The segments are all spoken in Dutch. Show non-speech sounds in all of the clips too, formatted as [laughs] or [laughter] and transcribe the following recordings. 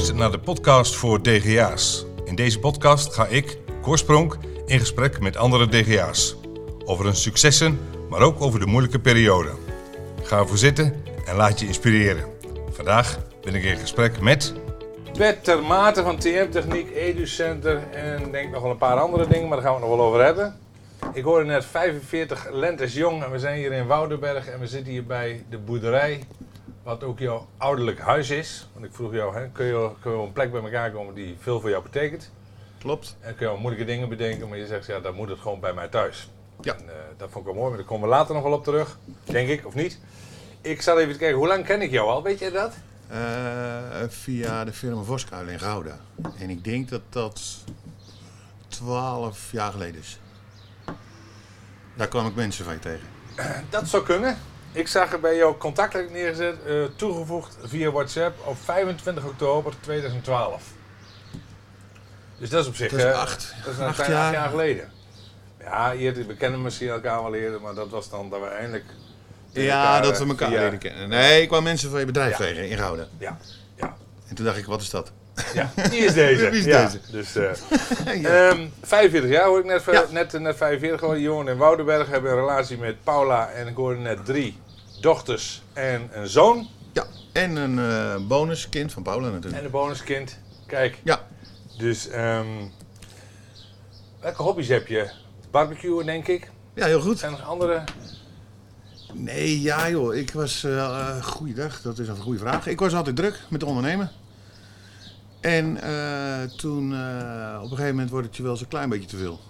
luistert naar de podcast voor DGA's. In deze podcast ga ik, Korspronk, in gesprek met andere DGA's. Over hun successen, maar ook over de moeilijke periode. Ga ervoor zitten en laat je inspireren. Vandaag ben ik in gesprek met... Bert Termate van TM Techniek, EduCenter en denk nog wel een paar andere dingen, maar daar gaan we nog wel over hebben. Ik hoorde net 45 lentes jong en we zijn hier in Woudenberg en we zitten hier bij de boerderij wat ook jouw ouderlijk huis is. Want ik vroeg jou, hè, kun, je, kun je een plek bij elkaar komen die veel voor jou betekent? Klopt. En kun je wel moeilijke dingen bedenken, maar je zegt, ja, dan moet het gewoon bij mij thuis. Ja. En, eh, dat vond ik wel mooi, maar daar komen we later nog wel op terug, denk ik, of niet? Ik zal even kijken, hoe lang ken ik jou al, weet je dat? Eh, via de firma Voskuil in Gouda. En ik denk dat dat 12 jaar geleden is. Daar kwam ik mensen van je tegen. Dat zou kunnen. Ik zag er bij jou contact neergezet, eh, toegevoegd via WhatsApp op 25 oktober 2012. Dus dat is op zich... Dat is eh, acht, dat is acht jaar. jaar geleden. Ja, hier, we kennen misschien elkaar wel eerder, maar dat was dan dat we eindelijk... Ja, dat we eh, elkaar via- leren kennen. Nee, ik kwam mensen van je bedrijf Ja. tegen in Gouda. Ja, ja, En toen dacht ik, wat is dat? Ja. Wie is deze? Wie is ja, deze? Dus, eh, [laughs] Ja. ehm, 45 jaar hoor ik net, Ja. net, net 45 geworden. Johan en Woudenberg hebben een relatie met Paula en ik hoorde net drie dochters en een zoon. Ja, en een eh, bonuskind van Paula natuurlijk. En een bonuskind. Kijk, Ja, dus ehm, welke hobby's heb je? Barbecuen denk ik. ja, heel goed. Zijn er nog andere? Nee, ja joh, ik was... eh goeiedag, dat is een goede vraag. Ik was altijd druk met ondernemen. En eh, toen, eh, op een gegeven moment wordt het je wel eens een klein beetje te veel.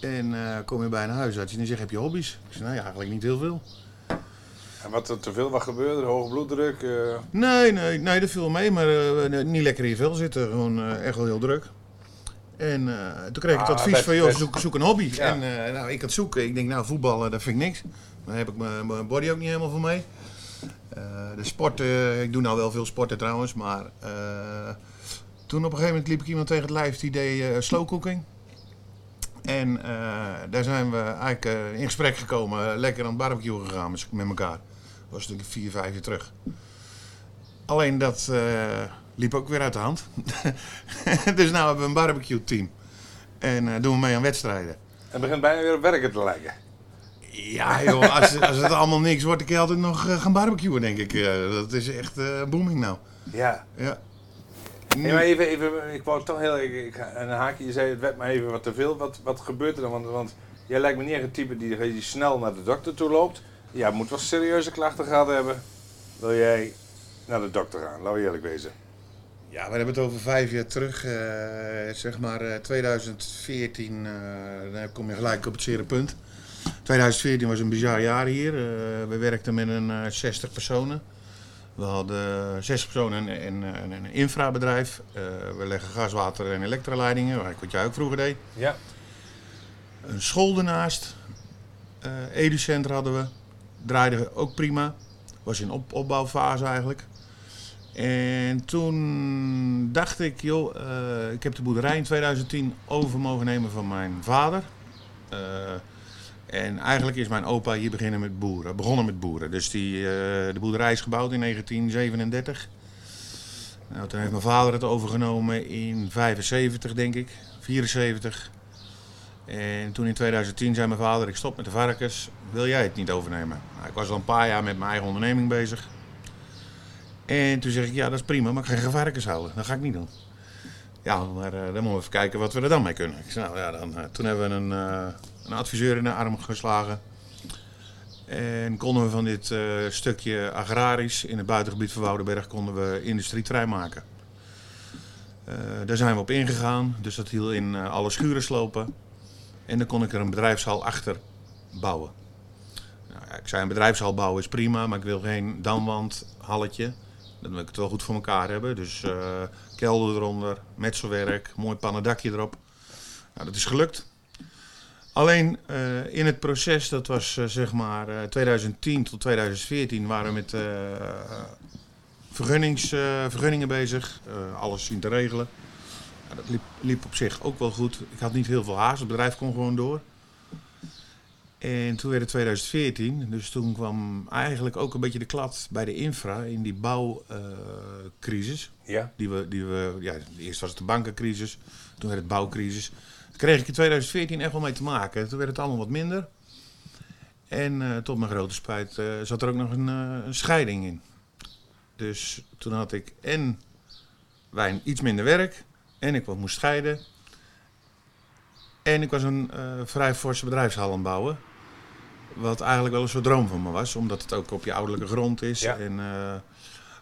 En eh, kom je bij een huisarts en die zegt, heb je hobby's? Ik zei, nou ja, eigenlijk niet heel veel. En wat er te veel wat gebeurde? Hoge bloeddruk? Nee, nee, nee, dat viel mee, maar niet lekker in je vel zitten. Gewoon echt wel heel druk. En toen kreeg ik het Ah, advies best- van, joh, zoek, zoek een hobby. Ja. En nou, ik had zoeken. Ik denk, nou, voetballen, dat vind ik niks. Daar heb ik mijn body ook niet helemaal voor mee. De sport, eh, ik doe nou wel veel sporten trouwens, maar toen op een gegeven moment liep ik iemand tegen het lijf die deed eh slow cooking. En eh, daar zijn we eigenlijk eh, in gesprek gekomen, lekker aan het barbecue gegaan met, met elkaar. Dat was natuurlijk vier, vijf jaar terug. Alleen dat liep ook weer uit de hand. [laughs] dus nu hebben we een barbecue team. En doen we mee aan wedstrijden. Het begint bijna weer op werken te lijken. Ja joh, als, [laughs] als het allemaal niks wordt, dan je altijd nog gaan barbecuen denk ik. Dat is echt eh, booming nou. Ja. Ja. Nee, maar even, even, ik wou toch heel ik, een haakje, je zei het werd maar even wat te veel. Wat, wat gebeurt er dan? Want, want jij lijkt me niet echt een type die, die snel naar de dokter toe loopt. Ja, moet wel serieuze klachten gehad hebben. Wil jij naar de dokter gaan? Laten we eerlijk wezen. Ja, we hebben het over vijf jaar terug, eh, zeg maar eh, 2014, eh, dan kom je gelijk op het zere punt. 2014 was een bizar jaar hier. We werkten met een eh, 60 personen. We hadden 60 personen en, en, en een infrabedrijf. Eh, we leggen gas, water en elektraleidingen, wat jij ook vroeger deed. Ja. Een school ernaast. eh Educenter hadden we. Draaide ook prima. Was in op opbouwfase eigenlijk. En toen dacht ik, joh, eh, ik heb de boerderij in 2010 over mogen nemen van mijn vader. En eigenlijk is mijn opa hier beginnen met boeren, begonnen met boeren. Dus die, eh, de boerderij is gebouwd in 1937. Nou, toen heeft mijn vader het overgenomen in 75, denk ik, 74. En toen in 2010 zei mijn vader, ik stop met de varkens, wil jij het niet overnemen? Nou, ik was al een paar jaar met mijn eigen onderneming bezig. En toen zeg ik, ja dat is prima, maar ik ga geen varkens houden. Dat ga ik niet doen. Ja, maar eh, dan moeten we even kijken wat we er dan mee kunnen. Ik nou ja, dan, eh, toen hebben we een, een adviseur in de arm geslagen. En konden we van dit eh, stukje agrarisch in het buitengebied van Woudenberg konden we industrieterrein maken. Eh, daar zijn we op ingegaan, dus dat hield in eh, alle schuren slopen. En dan kon ik er een bedrijfshal achter bouwen. Nou, ja, ik zei een bedrijfshal bouwen is prima, maar ik wil geen damwand, halletje. Dan wil ik het wel goed voor elkaar hebben. Dus kelder eronder, metselwerk, mooi pannendakje erop. Nou, dat is gelukt. Alleen eh, in het proces, dat was eh, zeg maar eh, 2010 tot 2014, waren we met eh, vergunnings, eh, vergunningen bezig. eh, alles zien te regelen. Nou, dat liep, liep op zich ook wel goed. Ik had niet heel veel haast, het bedrijf kon gewoon door. En toen werd het 2014, dus toen kwam eigenlijk ook een beetje de klad bij de infra in die bouwcrisis. Ja. die we, die we, ja, eerst was het de bankencrisis, toen werd het bouwcrisis. Kreeg ik in 2014 echt wel mee te maken. Toen werd het allemaal wat minder. En eh, tot mijn grote spijt eh, zat er ook nog een, eh, een scheiding in. Dus toen had ik en wijn iets minder werk en ik moest scheiden. En ik was een vrij forse bedrijfshal aan het bouwen. Wat eigenlijk wel een soort droom van me was, omdat het ook op je ouderlijke grond is. Ja. En,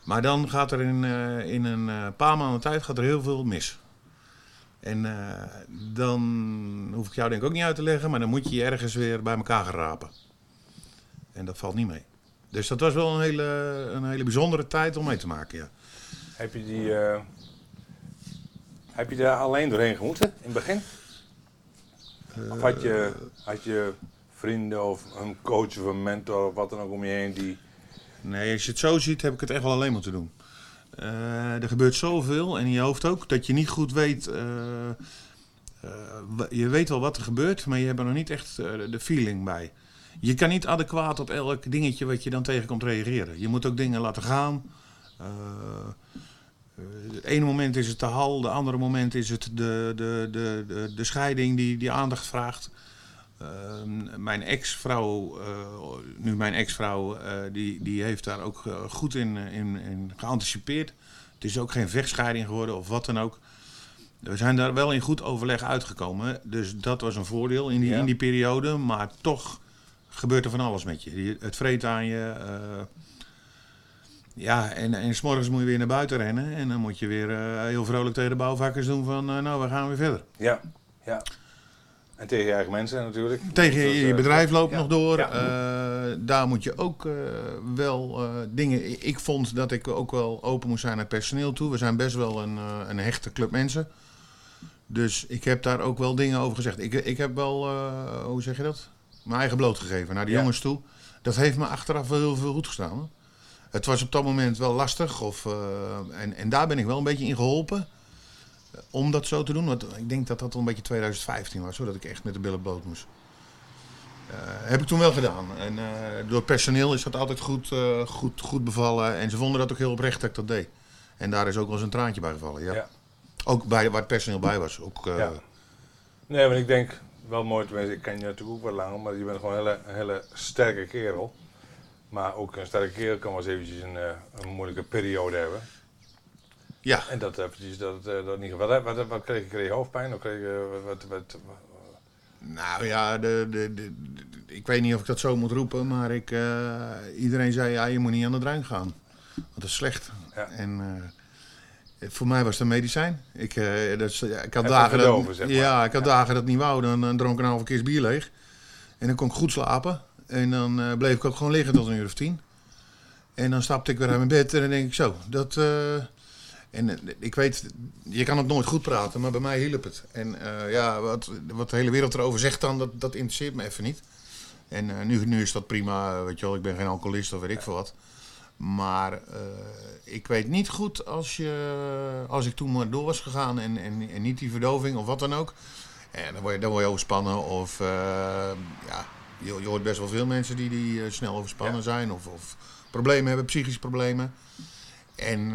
maar dan gaat er in, in een paar maanden tijd gaat er heel veel mis. En eh, dan hoef ik jou denk ik ook niet uit te leggen, maar dan moet je je ergens weer bij elkaar gaan rapen. En dat valt niet mee. Dus dat was wel een hele, een hele bijzondere tijd om mee te maken, ja. Heb je die. eh, heb je daar alleen doorheen gemoeten in het begin? Of had je, had je vrienden of een coach of een mentor of wat dan ook om je heen die. Nee, als je het zo ziet, heb ik het echt wel alleen moeten doen. Eh, er gebeurt zoveel en in je hoofd ook dat je niet goed weet. eh, eh, je weet wel wat er gebeurt, maar je hebt er nog niet echt de feeling bij. Je kan niet adequaat op elk dingetje wat je dan tegenkomt reageren. Je moet ook dingen laten gaan. Het ene moment is het de hal, de andere moment is het de, de, de, de, de scheiding die, die aandacht vraagt. Ehm, mijn ex-vrouw, eh, nu mijn ex-vrouw, eh, die, die heeft daar ook eh, goed in, in, in geanticipeerd. Het is ook geen vechtscheiding geworden of wat dan ook. We zijn daar wel in goed overleg uitgekomen. Dus dat was een voordeel in die, Ja. in die periode. Maar toch gebeurt er van alles met je. Het vreet aan je. ja, en, en s'morgens moet je weer naar buiten rennen. En dan moet je weer heel vrolijk tegen de bouwvakkers doen van... nou, we gaan weer verder. Ja, ja. En tegen je eigen mensen natuurlijk. Tegen je, eh, bedrijf loopt ja, nog door. ja. Eh, daar moet je ook eh, wel eh, dingen. Ik- vond dat ik ook wel open moest zijn naar personeel toe. We zijn best wel een, eh, een hechte club mensen. Dus ik heb daar ook wel dingen over gezegd. Ik, ik heb wel, eh, hoe zeg je dat? Mijn eigen bloot gegeven naar de Ja. jongens toe. Dat heeft me achteraf wel heel veel goed gestaan. Het was op dat moment wel lastig. Of, eh, en, en daar ben ik wel een beetje in geholpen. Eh, Om dat zo te doen. Want ik denk dat dat wel een beetje 2015 was. Zodat ik echt met de billen bloot moest. Eh, heb ik toen wel gedaan. En eh, door personeel is dat altijd goed, goed, goed bevallen. En ze vonden dat ook heel oprecht dat ik dat deed. En daar is ook wel eens een traantje bij gevallen. Ja. Ja. Ook bij, waar het personeel bij was. Ook, Ja. Nee, maar ik denk wel mooi, tenminste, ik ken je natuurlijk ook wel langer, maar je bent gewoon een hele, hele sterke kerel. Maar ook een sterke kerel kan wel eens eventjes een, een moeilijke periode hebben. Ja. En dat eventjes, dat, eh, dat niet wat, wat, wat kreeg je? Kreeg je hoofdpijn? Of kreeg je, wat, wat, wat, Nou ja, de, de, de, ik weet niet of ik dat zo moet roepen, maar ik, eh, iedereen zei ja, je moet niet aan de drank gaan. Want dat is slecht. Ja. En eh, voor mij was het een medicijn. Ik, eh, dat ik had dagen dat, zeg maar. ja, ik had Ja. dagen dat niet wou. Dan, dan dronk ik een halve keer bier leeg. En dan kon ik goed slapen. En dan eh, bleef ik ook gewoon liggen tot een uur of tien. En dan stapte ik weer uit mijn bed en dan denk ik zo, dat... en eh, ik weet, je kan het nooit goed praten, maar bij mij hielp het. En eh, ja, wat, wat de hele wereld erover zegt dan, dat, dat interesseert me even niet. En eh, nu, nu is dat prima, weet je wel, ik ben geen alcoholist of weet ik veel wat. Maar ik weet niet goed als, je, als ik toen maar door was gegaan en, en, en niet die verdoving of wat dan ook. En dan word je, dan word je overspannen of ja, je, je hoort best wel veel mensen die, die snel overspannen Ja. zijn of, of problemen hebben, psychische problemen. En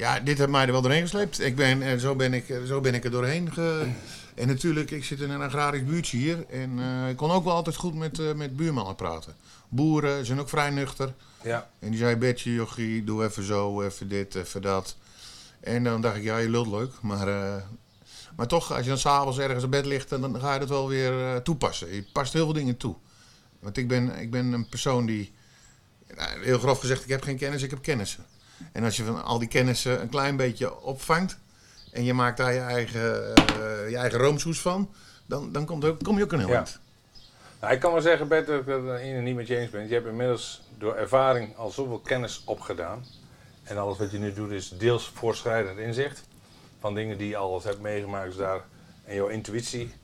ja, dit heeft mij er wel doorheen gesleept. Ik ben, eh, zo, ben ik, eh, zo ben ik er doorheen. Ge... En natuurlijk, ik zit in een agrarisch buurtje hier. En eh, ik kon ook wel altijd goed met, met buurmannen praten. Boeren zijn ook vrij nuchter. ja, En die zei, Betje, jochie, doe even zo, even dit, even dat. En dan dacht ik, ja, je lult leuk. Maar, maar toch, als je dan s'avonds ergens op bed ligt, dan, dan ga je dat wel weer toepassen. Je past heel veel dingen toe. Want ik ben, ik ben een persoon die, nou, heel grof gezegd, ik heb geen kennis, ik heb kennissen. En als je van al die kennissen een klein beetje opvangt en je maakt daar je eigen, eh, je eigen roomsoes van, dan, dan komt er, kom je ook een heel Ja. eind. Nou, ik kan wel zeggen, Bert, dat ik het niet met je eens ben. Je hebt inmiddels door ervaring al zoveel kennis opgedaan. En alles wat je nu doet is deels voorschrijdend inzicht. Van dingen die je al hebt meegemaakt. Dus daar, en jouw intuïtie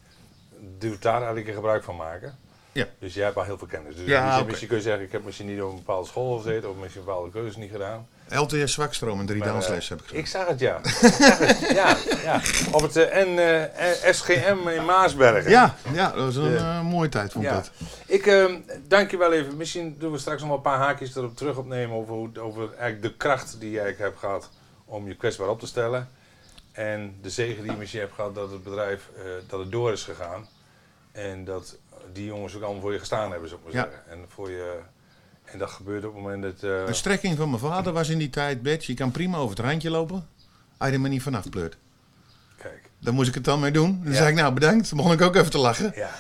doet daar eigenlijk gebruik van maken. Ja. Dus jij hebt al heel veel kennis. Dus Ja, misschien, kun je zeggen, ik heb misschien niet op een bepaalde school gezeten of misschien bepaalde keuzes niet gedaan. LTS Zwakstroom en drie Maar, eh, dansles heb ik gedaan. Ik zag het, ja. Ik zag het, ja, ja. Op het eh, N, eh, SGM in Maasbergen. Ja, ja, dat was een eh, mooie tijd, vond ik Ja. dat. Ik eh, dank je wel even. Misschien doen we straks nog wel een paar haakjes erop terug opnemen over, hoe, over eigenlijk de kracht die jij hebt gehad om je kwetsbaar op te stellen. En de zegen die je misschien hebt gehad dat het bedrijf eh, dat het door is gegaan. En dat die jongens ook allemaal voor je gestaan hebben, zou ik maar zeggen. En, voor je, en dat gebeurt op het moment dat... eh, Een strekking van mijn vader was in die tijd, Bets, je kan prima over het randje lopen, als je er maar niet vanaf pleurt. kijk, Daar moest ik het dan mee doen. Dan Ja. zei ik, nou bedankt. Dan begon ik ook even te lachen. ja.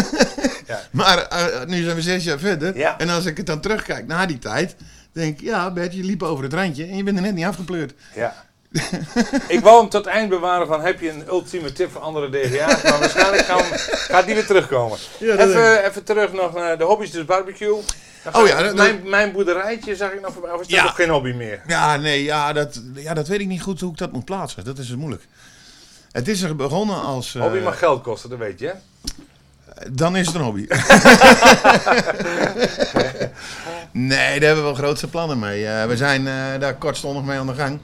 [laughs] ja. Maar eh, nu zijn we zes jaar verder. En als ik het dan terugkijk na die tijd, denk ik, ja Bert, je liep over het randje en je bent er net niet afgepleurd. Ja. [laughs] ik wou hem tot eind bewaren van heb je een ultieme tip voor andere DGA's, maar [laughs] waarschijnlijk gaan we- gaat die weer terugkomen. Ja, even, even terug nog naar de hobby's, dus barbecue. Oh ja, dat- mijn, mijn boerderijtje zag ik nog voorbij, of is dat Ja. nog geen hobby meer? Ja, nee, ja dat, ja, dat weet ik niet goed hoe ik dat moet plaatsen. Dat is dus moeilijk. Het is er begonnen als... eh, Hobby mag geld kosten, dat weet je? Dan is het een hobby. [laughs] nee, daar hebben we wel grootste plannen mee. Eh, we zijn eh, daar kortstondig mee aan de gang.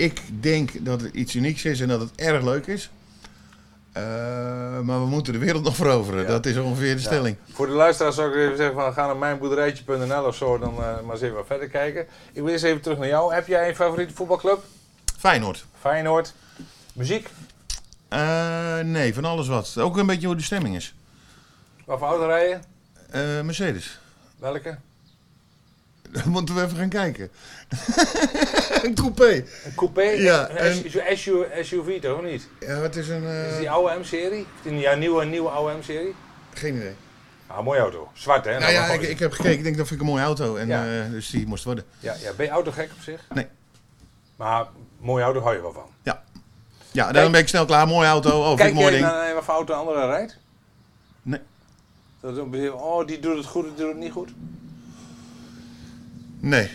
Ik denk dat het iets unieks is en dat het erg leuk is. Eh, maar we moeten de wereld [laughs] nog veroveren. Ja. Dat is ongeveer de stelling. Voor de luisteraars zou ik even zeggen van ga naar mijnboerderijtje.nl of zo, dan eh, maar eens even wat verder kijken. Ik wil eens even terug naar jou. Heb jij een favoriete voetbalclub? Feyenoord. Feyenoord? Muziek? Eh, nee, van alles wat. Ook een beetje hoe de stemming is. Wat voor auto rijden? Mercedes. Welke? Dan [laughs] moeten we even gaan kijken. [laughs] een coupé. Een coupé? Ja, Een SUV, SUV toch of niet? Ja, het is een... eh, Is die oude M-serie? Ja, nieuwe, nieuwe oude M-serie? Geen idee. Ah, mooie auto. Zwart hè? Nou ja, ik, ik heb gekeken. Ik denk dat vind ik een mooie auto. En, Ja. eh, dus die moest worden. ja, ja, ben je autogek op zich? Nee. Maar mooie auto hou je wel van. Ja, daarom ben ik snel klaar. Mooie auto. Oh, Kijk mooi jij ding. naar wat voor auto een andere rijdt? Nee. Dat is een beetje, oh, die doet het goed, die doet het niet goed. Nee.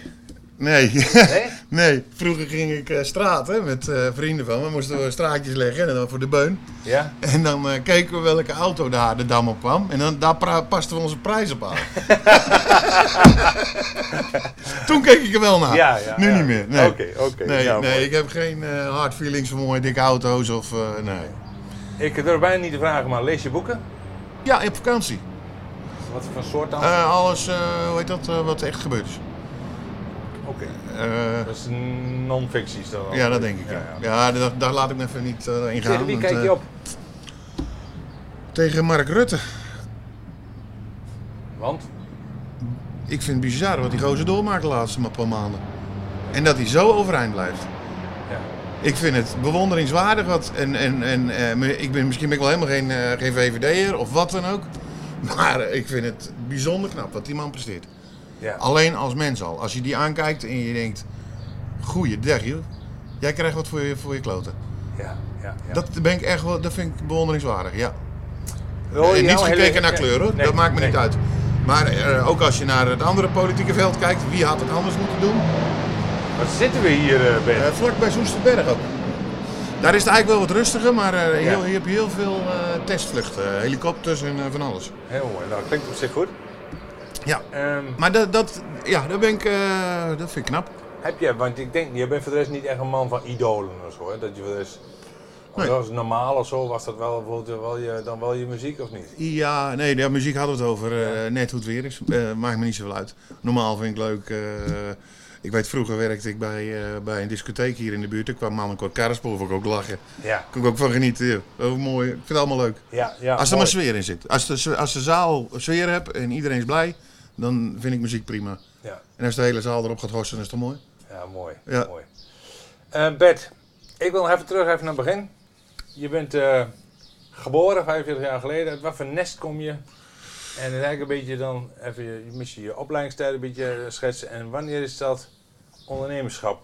Nee. Nee? [laughs] nee. Vroeger ging ik eh, straten met eh, vrienden van me. Moesten we straatjes leggen. En dan voor de beun. Ja? En dan eh, keken we welke auto daar de dam op kwam. En dan, daar pasten we onze prijs op aan. [laughs] Toen keek ik er wel naar. Ja, ja. nu ja. niet meer. Nee. Oké, oké. Nee, Ja, nee, mooi. ik heb geen hard feelings voor mooie dikke auto's of nee. Ik durf bijna niet te vragen, maar lees je boeken? Ja, op vakantie. Wat voor soort dan? Alles, hoe heet dat, wat echt gebeurd is. Oké. Eh, Dat is non-fictie is dat dan? ja, dat denk ik. Ja, ja. daar, daar laat ik me even niet eh, in gaan. Tegen wie want, kijk je eh, op? Tegen Mark Rutte. Want? Ik vind het bizar wat die gozer doormaakt de laatste paar maanden. En dat hij zo overeind blijft. Ja. Ik vind het bewonderingswaardig. Wat, en, en, en eh, ik ben, misschien ben ik wel helemaal geen, eh, geen VVD'er of wat dan ook. Maar ik vind het bijzonder knap wat die man presteert. Ja. Alleen als mens al. Als je die aankijkt en je denkt... Goeiedag joh. Jij krijgt wat voor je, voor je kloten. Ja, ja, ja. Dat, ben ik echt wel, dat vind ik bewonderingswaardig, ja. Je Eh, niet nou gekeken naar kleur hoor, Nee, dat maakt me nee. niet uit. Maar eh, ook als je naar het andere politieke veld kijkt, wie had het anders moeten doen? Wat zitten we hier, Ben? Eh, vlak bij Soesterberg ook. Daar is het eigenlijk wel wat rustiger, maar Ja. heel, je hebt heel veel testvluchten, helikopters en van alles. Heel mooi, nou klinkt op zich goed. Ja. Ehm, Maar dat, dat, ja, dat, ben ik, eh, dat vind ik knap. heb jij, want ik denk, je bent voor de rest niet echt een man van idolen of zo, hè? Dat je voor de rest, Nee. dat was normaal of zo, was dat wel bijvoorbeeld wel je, dan wel je muziek of niet? Ja, nee, de muziek hadden we het over. eh, net hoe het weer is. Eh, maakt me niet zoveel uit. Normaal vind ik leuk. ik weet, vroeger werkte ik bij, bij een discotheek hier in de buurt. Ik kwam Mannenkort Karrenspoor, vond ik ook lachen. Ja, Kon ik ook van genieten. Ook mooi. Ik vind het allemaal leuk. ja, ja. Als er maar sfeer in zit. Als de, als de zaal sfeer hebt en iedereen is blij, dan vind ik muziek prima. Ja, En als de hele zaal erop gaat hossen, is het mooi. ja, mooi. Ja. mooi. Eh, Bert, ik wil nog even terug even naar het begin. Je bent eh, geboren 45 jaar geleden. Uit wat voor nest kom je? En eigenlijk een beetje dan even je, misschien je opleidingstijd een beetje eh, schetsen. En wanneer is dat ondernemerschap?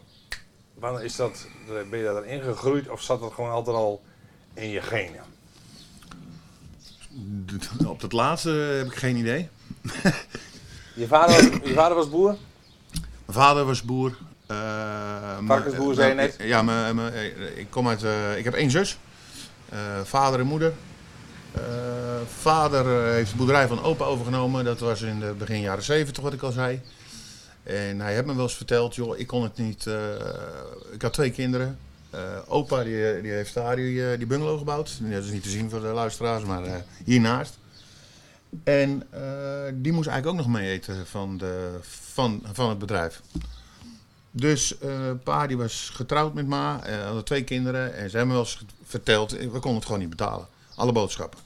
Wanneer is dat, ben je daar in gegroeid of zat dat gewoon altijd al in je genen? [laughs] Op het laatste heb ik geen idee. [laughs] Je vader was, je vader was boer? Mijn vader was boer. eh, Varkensboer, zei je net. Ja, mijn- mijn- eh, ik kom uit. eh, ik heb één zus. Vader en moeder. Vader heeft de boerderij van opa overgenomen. Dat was in de begin jaren 70, wat ik al zei. En hij heeft me wel eens verteld, joh, ik kon het niet. ik had twee kinderen. Opa die, die heeft daar die, die bungalow gebouwd. Dat is niet te zien voor de luisteraars, maar hiernaast. En eh, die moest eigenlijk ook nog mee eten van, de, van, van het bedrijf. Dus eh, pa die was getrouwd met ma, eh, hadden twee kinderen. En ze hebben wel eens verteld, eh, we konden het gewoon niet betalen. Alle boodschappen.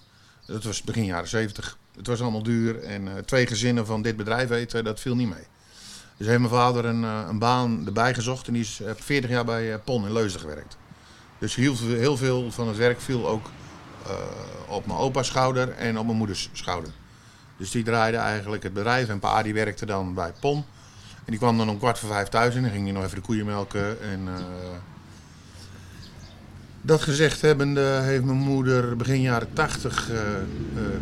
Dat was begin jaren 70. Het was allemaal duur. En twee gezinnen van dit bedrijf eten, dat viel niet mee. Dus heeft mijn vader een, een baan erbij gezocht. En die is eh, 40 jaar bij PON in Leusden gewerkt. Dus heel, heel veel van het werk viel ook op mijn opa's schouder en op mijn moeders schouder. Dus die draaide eigenlijk het bedrijf. En pa die werkte dan bij PON. En die kwam dan om kwart voor vijf thuis en dan ging hij nog even de koeien melken. En, eh, dat gezegd hebbende heeft mijn moeder begin jaren tachtig eh, eh,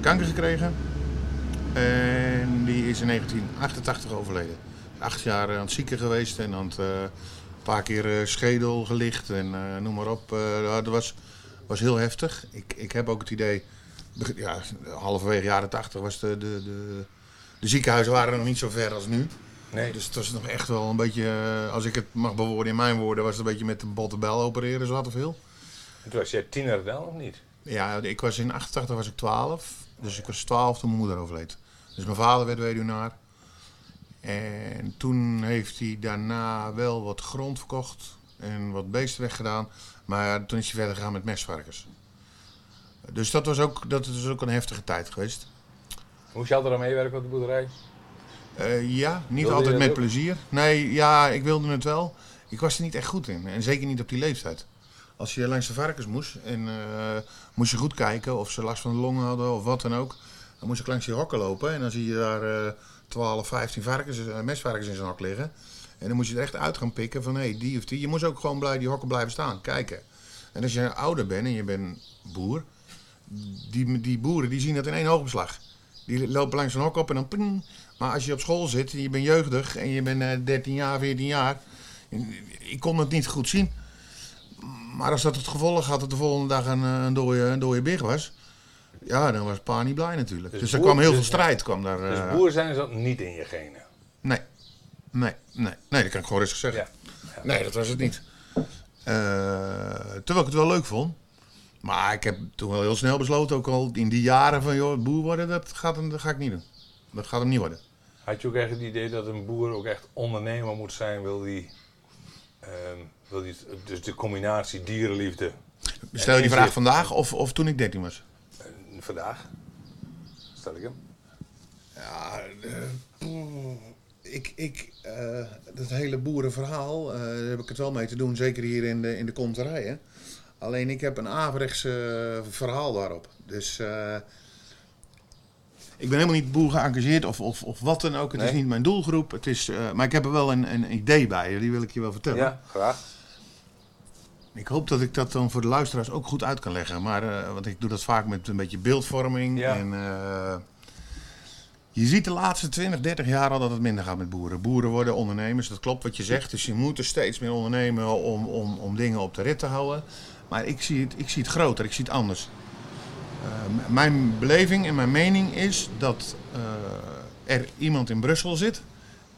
kanker gekregen. En die is in 1988 overleden. Acht jaar aan het zieken geweest en aan het, eh, een paar keer eh, schedel gelicht en eh, noem maar op. Eh, dat was, was heel heftig. Ik, ik heb ook het idee, ja, halverwege jaren 80 was de, de, de, de ziekenhuizen waren nog niet zo ver als nu. Nee. Dus het was nog echt wel een beetje, eh, als ik het mag bewoorden in mijn woorden, was het een beetje met de botte bel opereren, zo wat of veel. En toen was jij tiener dan of niet? Ja, ik was in 88 was ik 12. Dus ik was 12 toen mijn moeder overleed. Dus mijn vader werd weduwnaar. En toen heeft hij daarna wel wat grond verkocht en wat beesten weggedaan. Maar toen is hij verder gegaan met mesvarkens. Dus dat was ook, dat is ook een heftige tijd geweest. Moest je altijd aan meewerken op de boerderij? Eh, ja, niet Wilde altijd met ook? plezier. Nee, ja, ik wilde het wel. Ik was er niet echt goed in. En zeker niet op die leeftijd. Als je langs de varkens moest en eh, moest je goed kijken of ze last van de longen hadden of wat dan ook. Dan moest ik langs die hokken lopen en dan zie je daar eh 12, 15 varkens, eh, mesvarkens in zijn hok liggen. En dan moest je er echt uit gaan pikken van hé, hey, die of die. Je moest ook gewoon blij die hokken blijven staan, kijken. En als je ouder bent en je bent boer, die, die boeren die zien dat in één oogopslag. Die lopen langs een hok op en dan ping. Maar als je op school zit en je bent jeugdig en je bent eh, 13 jaar, 14 jaar. Ik kon het niet goed zien. Maar als dat het gevolg had dat de volgende dag een, eh, een, dode, een dode big was. Ja, dan was pa niet blij natuurlijk. Dus Dus, er kwam heel dus- veel strijd. Kwam daar, Dus eh, boer zijn zat niet in je genen. Nee, nee, nee. Nee, dat kan ik gewoon rustig zeggen. Ja. Nee, dat was het niet. Eh, terwijl ik het wel leuk vond. Maar ik heb toen wel heel snel besloten, ook al in die jaren van joh, boer worden, dat, gaat hem, dat ga ik niet doen. Dat gaat hem niet worden. Had je ook echt het idee dat een boer ook echt ondernemer moet zijn? Wil die, ehm, wil die dus de combinatie dierenliefde Stel je die vraag vandaag of, of toen ik 13 was? eh, vandaag? Stel ik hem. Ja, eh, ik, ik, eh, dat hele boerenverhaal, eh, daar heb ik het wel mee te doen, zeker hier in de, in de konterijen. Alleen ik heb een averechts eh, verhaal daarop. Dus eh, ik ben helemaal niet boer geëngageerd of, of, of wat dan ook. Het is niet mijn doelgroep. Het is, maar ik heb er wel een, een idee bij, die wil ik je wel vertellen. Ja, graag. Ik hoop dat ik dat dan voor de luisteraars ook goed uit kan leggen. Maar, want ik doe dat vaak met een beetje beeldvorming. Ja. En, je ziet de laatste 20, 30 jaar al dat het minder gaat met boeren. Boeren worden ondernemers, dat klopt wat je zegt. Dus je moet er steeds meer ondernemen om, om, om dingen op de rit te houden. Maar ik zie het, ik zie het groter, ik zie het anders. Eh, mijn beleving en mijn mening is dat eh, er iemand in Brussel zit.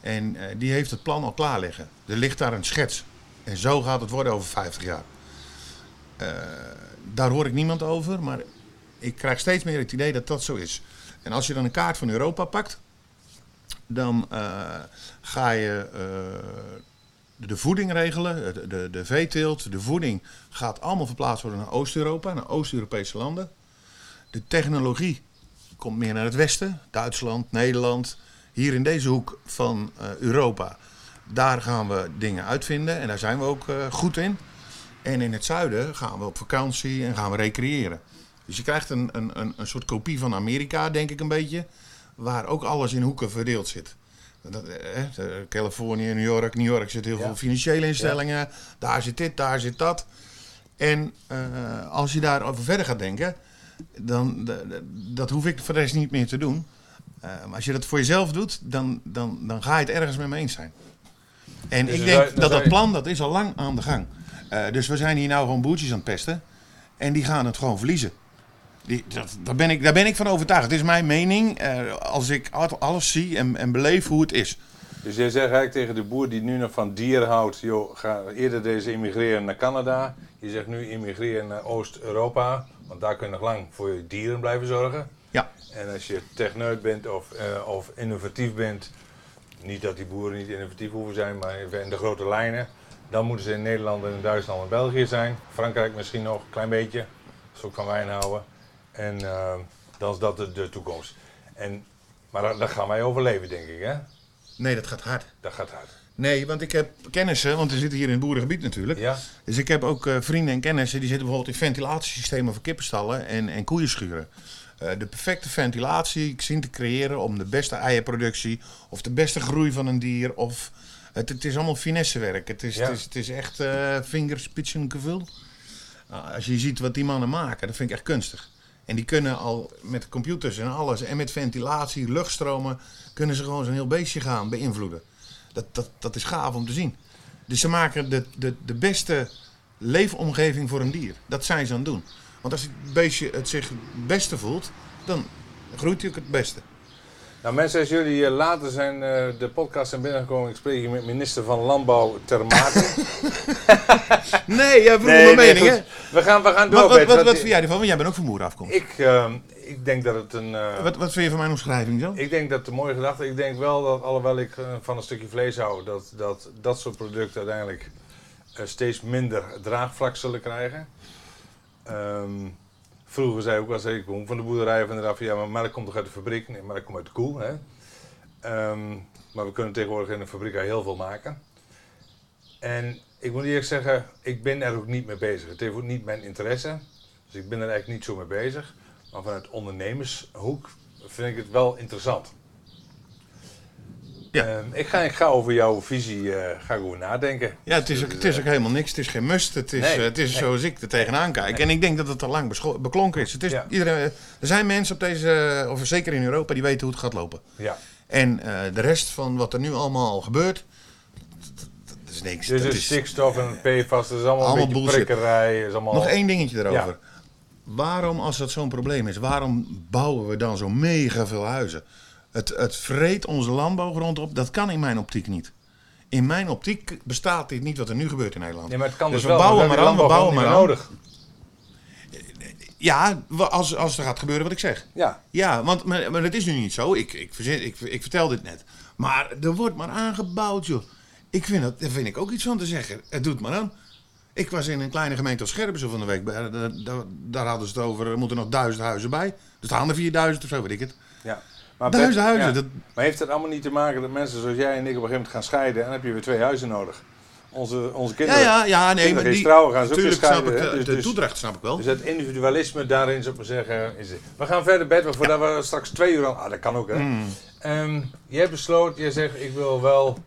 En eh, die heeft het plan al klaar liggen. Er ligt daar een schets. En zo gaat het worden over 50 jaar. Daar hoor ik niemand over, maar ik krijg steeds meer het idee dat dat zo is. En als je dan een kaart van Europa pakt, dan eh, ga je eh, de voeding regelen, de, de, de veeteelt, de voeding gaat allemaal verplaatst worden naar Oost-Europa, naar Oost-Europese landen. De technologie komt meer naar het westen, Duitsland, Nederland, hier in deze hoek van eh, Europa. Daar gaan we dingen uitvinden en daar zijn we ook goed in. En in het zuiden gaan we op vakantie en gaan we recreëren. Dus je krijgt een, een, een, een soort kopie van Amerika, denk ik een beetje, waar ook alles in hoeken verdeeld zit. Dat, eh, eh, Californië, New York, New York zit heel Ja. veel financiële instellingen, daar zit dit, daar zit dat. En eh, als je daarover verder gaat denken, dan dat hoef ik voor de rest niet meer te doen. Maar als je dat voor jezelf doet, dan, dan, dan ga je het ergens met me eens zijn. En Dus ik denk dat dat plan dat is al lang aan de gang. Eh, dus we zijn hier nou gewoon boertjes aan het pesten. En die gaan het gewoon verliezen. Die, dat, daar, ben ik, daar ben ik van overtuigd. Het is mijn mening eh, als ik al- alles zie en, en beleef hoe het is. Dus jij zegt eigenlijk tegen de boer die nu nog van dieren houdt, joh, ga eerder deze immigreren naar Canada. Je zegt nu immigreren naar Oost-Europa, want daar kun je nog lang voor je dieren blijven zorgen. Ja. En als je techneut bent of, eh, of innovatief bent, niet dat die boeren niet innovatief hoeven zijn, maar even in de grote lijnen, dan moeten ze in Nederland en in Duitsland en België zijn. Frankrijk misschien nog een klein beetje, als ze ook van wijn houden. En eh, dan is dat de, de toekomst. En, maar daar gaan wij overleven, denk ik, hè? Nee, dat gaat hard. Dat gaat hard. Nee, want ik heb kennissen, want we zitten hier in het boerengebied natuurlijk. Ja? Dus ik heb ook eh, vrienden en kennissen die zitten bijvoorbeeld in ventilatiesystemen voor kippenstallen en, en koeienschuren. Eh, de perfecte ventilatie zien te creëren om de beste eierproductie of de beste groei van een dier. Of, het, het is allemaal finessewerk. Het is, Ja. het is, het is echt eh vingerspitsengevoel. Nou, als je ziet wat die mannen maken, dat vind ik echt kunstig. En die kunnen al met computers en alles en met ventilatie, luchtstromen, kunnen ze gewoon zo'n heel beestje gaan beïnvloeden. Dat, dat, dat is gaaf om te zien. Dus ze maken de, de, de beste leefomgeving voor een dier. Dat zijn ze aan het doen. Want als het beestje het zich het beste voelt, dan groeit hij ook het beste. Nou mensen, als jullie eh, later zijn eh, de podcast zijn binnengekomen, ik spreek hier met minister van Landbouw ter. [laughs] Nee, jij vroeg mijn mening, hè? We gaan, we gaan door. Wat, wat, wat, wat vind jij ervan? Want jij bent ook van boerenafkomst. Ik, ehm, ik denk dat het een... eh, Wat, wat vind je van mijn omschrijving zo? Ik denk dat het een mooie gedachte. Ik denk wel dat, alhoewel ik van een stukje vlees hou, dat dat, dat soort producten uiteindelijk steeds minder draagvlak zullen krijgen. Ehm, vroeger zei ook wel eens, ik kom van de boerderij van de van ja, maar melk komt toch uit de fabriek? Nee, melk komt uit de koe. Hè? Ehm, maar we kunnen tegenwoordig in de fabriek al heel veel maken. En ik moet eerlijk zeggen, ik ben er ook niet mee bezig. Het heeft niet mijn interesse. Dus ik ben er eigenlijk niet zo mee bezig. Maar vanuit ondernemershoek vind ik het wel interessant. Ja. Ehm, ik, ga, ik ga over jouw visie eh, ga ik over nadenken. Ja, het is, ook, het is ook helemaal niks. Het is geen must. Het is, Nee, eh, het is nee. zoals ik er tegenaan kijk. En ik denk dat het al lang beklonken is. Het is Ja. iedereen, er zijn mensen op deze, of zeker in Europa, die weten hoe het gaat lopen. Ja. En eh, de rest van wat er nu allemaal gebeurt, dat, is niks. Dus Dat is- stikstof en PFAS, dat is allemaal, Allemaal een beetje prikkerij. Is allemaal... Nog één dingetje erover. Waarom, als dat zo'n probleem is, waarom bouwen we dan zo mega veel huizen? Het, het vreet onze landbouwgrond op. Dat kan in mijn optiek niet. In mijn optiek bestaat dit niet wat er nu gebeurt in Nederland. Nee, maar het kan Dus dus, we bouwen maar we aan, we bouwen landbouw maar nodig. Ja, als, als er gaat gebeuren wat ik zeg. Ja. Ja, want maar, maar dat is nu niet zo. Ik, ik, verzin, ik, ik vertel dit net. Maar er wordt maar aangebouwd, joh. Ik vind dat, daar vind ik ook iets van te zeggen. Het doet maar aan. Ik was in een kleine gemeente als Scherpenzeel van de week. Daar, daar, daar- daar hadden ze het over, er moeten nog duizend huizen bij. Er staan er 4000 of zo, weet ik het. ja. Maar Duizend Bert, huizen, ja. dat- Maar heeft het allemaal niet te maken dat mensen zoals jij en ik op een gegeven moment gaan scheiden en dan heb je weer twee huizen nodig? Onze, onze Ja, kinderen. ja, ja, nee, kinderen maar die... trouwen gaan ze ook Tuurlijk snap scheiden. ik, hè? de, Dus, de dus, toedracht snap ik wel. dus het individualisme daarin, zou ik maar zeggen, is. We gaan verder, want voordat we straks twee uur aan... Ah, dat kan ook, hè. Ehm, je hebt besloten, je zegt, ik wil wel...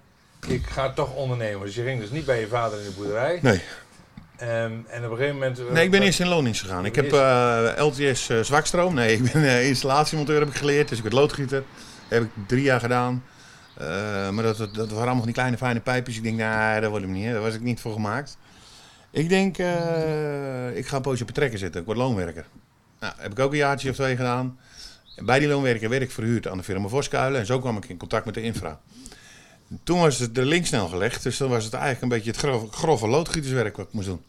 Ik ga toch ondernemen. Dus je ging dus niet bij je vader in de boerderij. Nee. Ehm, en op een gegeven moment... eh, Nee, ik ben eerst in loondienst gegaan. Ik heb eh, LTS eh, zwakstroom. Nee, ik ben installatiemonteur heb ik geleerd. Dus ik werd loodgieter. heb ik drie jaar gedaan. Maar dat, dat, dat waren allemaal van die kleine fijne pijpjes. Ik denk, nee, dat wordt hem niet. hè. Daar was ik niet voor gemaakt. Ik denk, ik ga een poosje op de trekker zitten. Ik word loonwerker. Nou, heb ik ook een jaartje of twee gedaan. En bij die loonwerker werd ik verhuurd aan de firma Voskuilen. En zo kwam ik in contact met de infra. Toen was het de link snel gelegd. Dus dan was het eigenlijk een beetje het grove loodgieterswerk wat ik moest doen.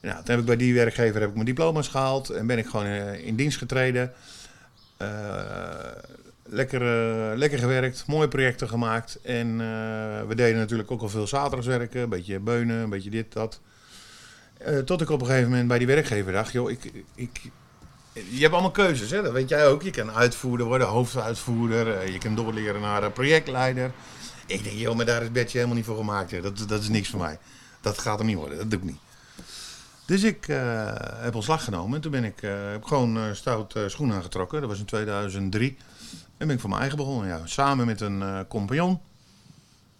Nou, toen heb ik bij die werkgever heb ik mijn diploma's gehaald en ben ik gewoon eh, in dienst getreden. Eh, lekker, eh, lekker gewerkt, mooie projecten gemaakt. En we deden natuurlijk ook al veel zaterdagswerken, een beetje beunen, een beetje dit, dat. Tot ik op een gegeven moment bij die werkgever dacht, joh, ik, ik, je hebt allemaal keuzes, hè? dat weet jij ook. Je kan uitvoerder worden, hoofduitvoerder, je kan doorleren naar projectleider. Ik denk, joh, maar daar is Betje helemaal niet voor gemaakt. Dat, dat is niks voor mij. Dat gaat hem niet worden, dat doe ik niet. Dus ik eh, heb ontslag genomen. En toen ben ik, eh, heb gewoon eh, stout schoenen aangetrokken. Dat was in 2003. En ben ik voor mijn eigen begonnen. Ja. Samen met een compagnon.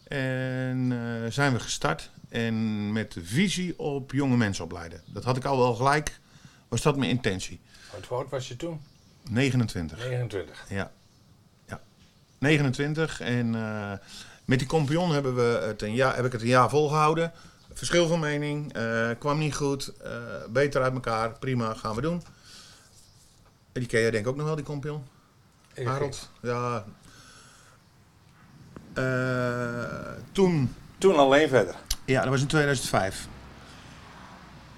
En zijn we gestart. En met de visie op jonge mensen opleiden. Dat had ik al wel gelijk. Was dat mijn intentie. Wat hoe oud was je toen? 29. 29. Ja. ja. 29. En met die compagnon hebben we het een jaar, heb ik het een jaar volgehouden. Verschil van mening. eh, kwam niet goed. eh, beter uit elkaar. Prima, gaan we doen. Die ken jij denk ik ook nog wel, die kompion. Ik- Harold. Ja. Eh, toen, Toen alleen verder. ja, dat was in 2005.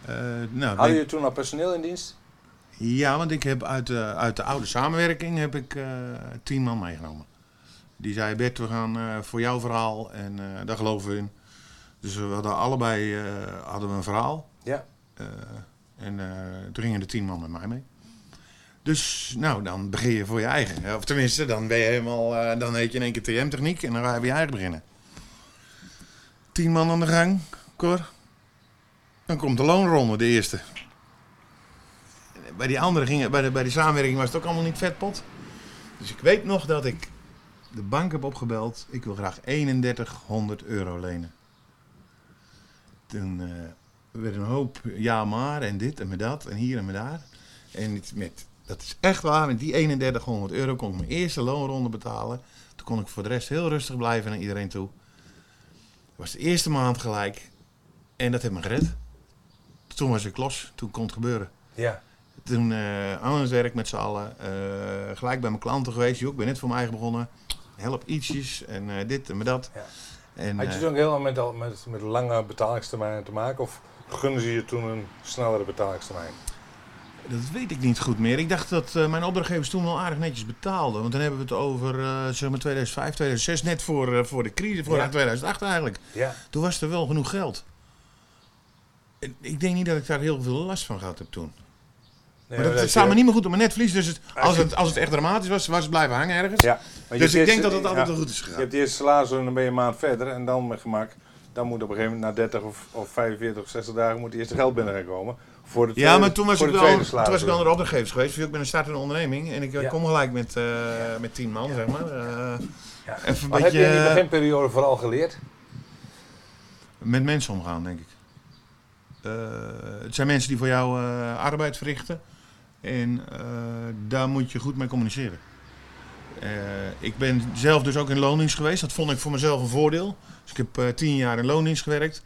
Eh, nou, Hadden jullie toen al personeel in dienst? Ja, want ik heb uit de, uit de oude samenwerking heb ik eh, tien man meegenomen. Die zei, Bert, we gaan eh, voor jouw verhaal en eh, daar geloven we in. Dus we hadden allebei eh, hadden we een verhaal. Ja. Eh, en eh, toen gingen de tien man met mij mee. Dus nou, dan begin je voor je eigen. Of tenminste, dan ben je helemaal, dan heet je in één keer TM-techniek en dan ga je bij je eigen beginnen. Tien man aan de gang, Cor. Dan komt de loonronde, de eerste. Bij die andere gingen, bij de, bij die samenwerking was het ook allemaal niet vetpot. Dus ik weet nog dat ik de bank heb opgebeld. Ik wil graag 3100 euro lenen. Toen eh, werd een hoop ja maar en dit en met dat en hier en met daar. En het- met, dat is echt waar, met die 3100 euro kon ik mijn eerste loonronde betalen. Toen kon ik voor de rest heel rustig blijven naar iedereen toe. Dat was de eerste maand gelijk. En dat heeft me gered. Toen was ik los, toen kon het gebeuren. Ja. Toen eh aan werk met z'n allen. eh, gelijk bij mijn klanten geweest. Joh, ik ben net voor mij eigen begonnen. Help ietsjes en dit en met dat. Ja. En, Had je eh, toen ook helemaal met, met, met lange betalingstermijnen te maken? Of gunnen ze je toen een snellere betalingstermijn? dat weet ik niet goed meer. Ik dacht dat eh, mijn opdrachtgevers toen wel aardig netjes betaalden. Want dan hebben we het over eh, zeg maar 2005, 2006. Net voor, voor de crisis, voor Ja. 2008 eigenlijk. Ja. Toen was er wel genoeg geld. En Ik denk niet dat ik daar heel veel last van gehad heb toen. Maar dat, je- het staat me niet meer goed op mijn netvlies. Dus het, Als je- het, als het echt dramatisch was, was het blijven hangen ergens. Ja. je dus ik hebt denk eerst- dat het altijd ja. wel goed is Je gegaan. hebt de eerste salaris en dan ben je een maand verder. En dan met gemak, dan moet op een gegeven moment na 30 of, of 45 of 60 dagen moet het eerste geld binnen gaan komen. Voor de Ja, maar toen was, ik de wel, toen was ik wel naar de opdrachtgevers geweest. Ik ben een startende onderneming. En ik eh, Ja. kom gelijk met, eh, met tien man, zeg maar. Ja. even een Wat heb je in die beginperiode vooral geleerd? met mensen omgaan, denk ik. Het zijn mensen die voor jou arbeid verrichten. En eh, daar moet je goed mee communiceren. Eh, ik ben zelf dus ook in loondienst geweest. Dat vond ik voor mezelf een voordeel. Dus ik heb eh, tien jaar in loondienst gewerkt.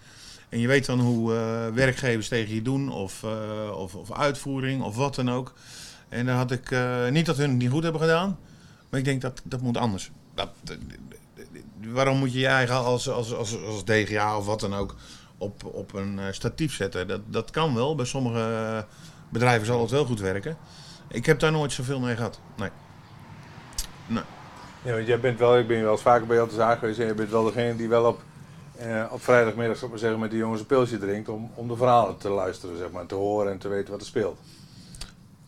En je weet dan hoe werkgevers tegen je doen, of, of, of uitvoering, of wat dan ook. En daar had ik niet dat hun het niet goed hebben gedaan, maar ik denk dat dat moet anders. Dat, waarom moet je je eigen als, als, als, als DGA of wat dan ook op, op een statief zetten? Dat, dat kan wel. Bij sommige bedrijven zal het wel goed werken. Ik heb daar nooit zoveel mee gehad. Nee. Ja, want jij bent wel, ik ben wel eens vaker bij jou te zaak geweest en je bent wel degene die wel op, eh, op vrijdagmiddag zal ik maar zeggen, met die jongens een pilsje drinkt om, om de verhalen te luisteren, zeg maar, te horen en te weten wat er speelt.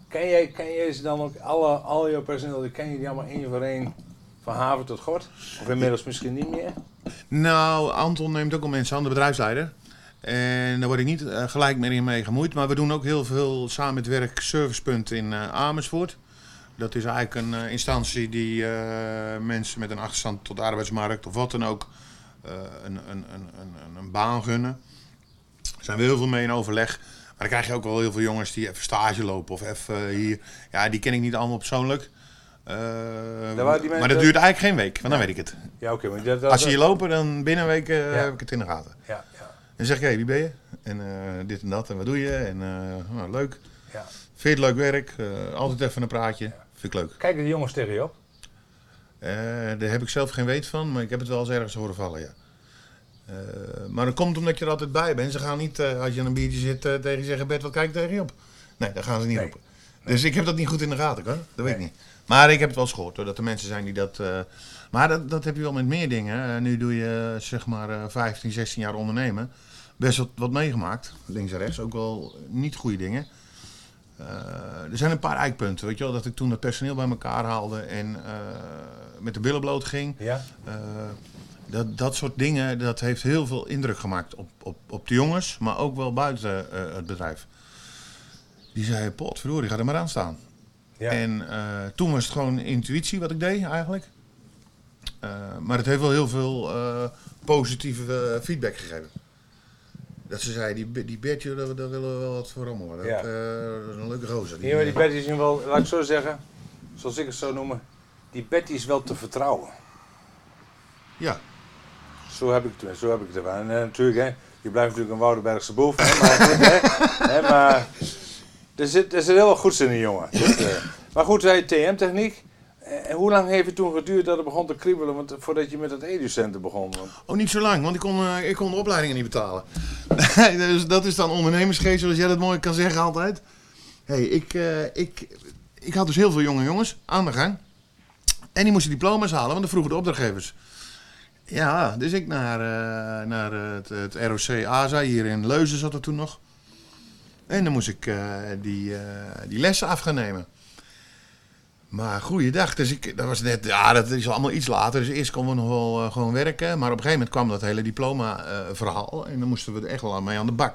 Ken jij, ken jij ze dan ook, alle, al jouw personeel, ken je die allemaal één voor één van haven tot gort? Of inmiddels misschien niet meer? Nou, Anton neemt ook al mensen aan, de bedrijfsleider. En daar word ik niet eh, gelijk meer mee gemoeid. Maar we doen ook heel veel samen met werk servicepunt in eh, Amersfoort. Dat is eigenlijk een eh, instantie die mensen met een achterstand tot de arbeidsmarkt of wat dan ook een, een, een, een, baan gunnen. Daar zijn we heel veel mee in overleg. Maar dan krijg je ook wel heel veel jongens die even stage lopen of even hier. Ja, die ken ik niet allemaal persoonlijk. Mensen- maar dat duurt eigenlijk geen week, want dan weet ik het. Ja, oké. Als ze hier lopen, dan binnen een week Ja. heb ik het in de gaten. Ja, En zeg ik, hé, wie ben je? En eh, dit en dat, en wat doe je? En eh, nou, leuk. ja. Vind je het leuk werk? Eh, altijd even een praatje. Vind ik leuk. Kijken de jongens tegen je op? Daar heb ik zelf geen weet van, maar ik heb het wel eens ergens horen vallen, ja. Maar dat komt omdat je er altijd bij bent. Ze gaan niet, als je aan een biertje zit, tegen je zeggen, Bert, wat kijk je tegen je op? Nee, dat gaan ze niet Nee. roepen. Dus ik heb dat niet goed in de gaten, hoor. Dat weet ik niet. Maar ik heb het wel eens gehoord, hoor, dat er mensen zijn die dat... maar dat, dat heb je wel met meer dingen. Nu doe je, zeg maar, eh 15, 16 jaar ondernemen. Best wat, wat meegemaakt, links en rechts. Ook wel niet goede dingen. Eh, er zijn een paar eikpunten, weet je wel. Dat ik toen het personeel bij elkaar haalde en eh, met de billen bloot ging. Ja. Eh, dat, dat soort dingen, dat heeft heel veel indruk gemaakt op, op, op de jongens, maar ook wel buiten het bedrijf. Die zei, potverdorie, ga er maar aan staan. Ja. En toen was het gewoon intuïtie wat ik deed eigenlijk. Maar het heeft wel heel veel positieve feedback gegeven. Dat ze zei, die, die Bertje, daar, daar willen we wel wat voor rommelen. Dat, Ja. eh, dat is een leuke gozer. Hier, maar die Betty is nu wel, laat ik zo zeggen, zoals ik het zo noemen, die Betty is wel te vertrouwen. Ja, Zo heb ik het, zo heb ik het ervan. En eh, natuurlijk, hè, je blijft natuurlijk een Woudenbergse boef. Hè, maar, [laughs] goed, hè, hè, maar er, zit, er zit heel wat goeds in die jongen. Dus, eh, Maar goed, zei je TM-techniek. En hoe lang heeft het toen geduurd dat het begon te kriebelen want, voordat je met het educenten begon? Want- Oh, niet zo lang, want ik kon, eh, ik kon de opleidingen niet betalen. [laughs] dus dat is dan ondernemersgeest, zoals jij dat mooi kan zeggen altijd. hey, ik, eh, ik, ik had dus heel veel jonge jongens aan de gang. En die moesten diploma's halen, want dat vroegen de opdrachtgevers. Ja, dus ik naar, eh, naar het, het ROC ASA, hier in Leuzen zat er toen nog. En dan moest ik eh, die, eh, die lessen af. Maar goeiedag, dus ik, dat was net, ja, dat is allemaal iets later. Dus eerst konden we nog wel eh, gewoon werken. Maar op een gegeven moment kwam dat hele diploma-verhaal. en dan moesten we er echt wel aan mee aan de bak.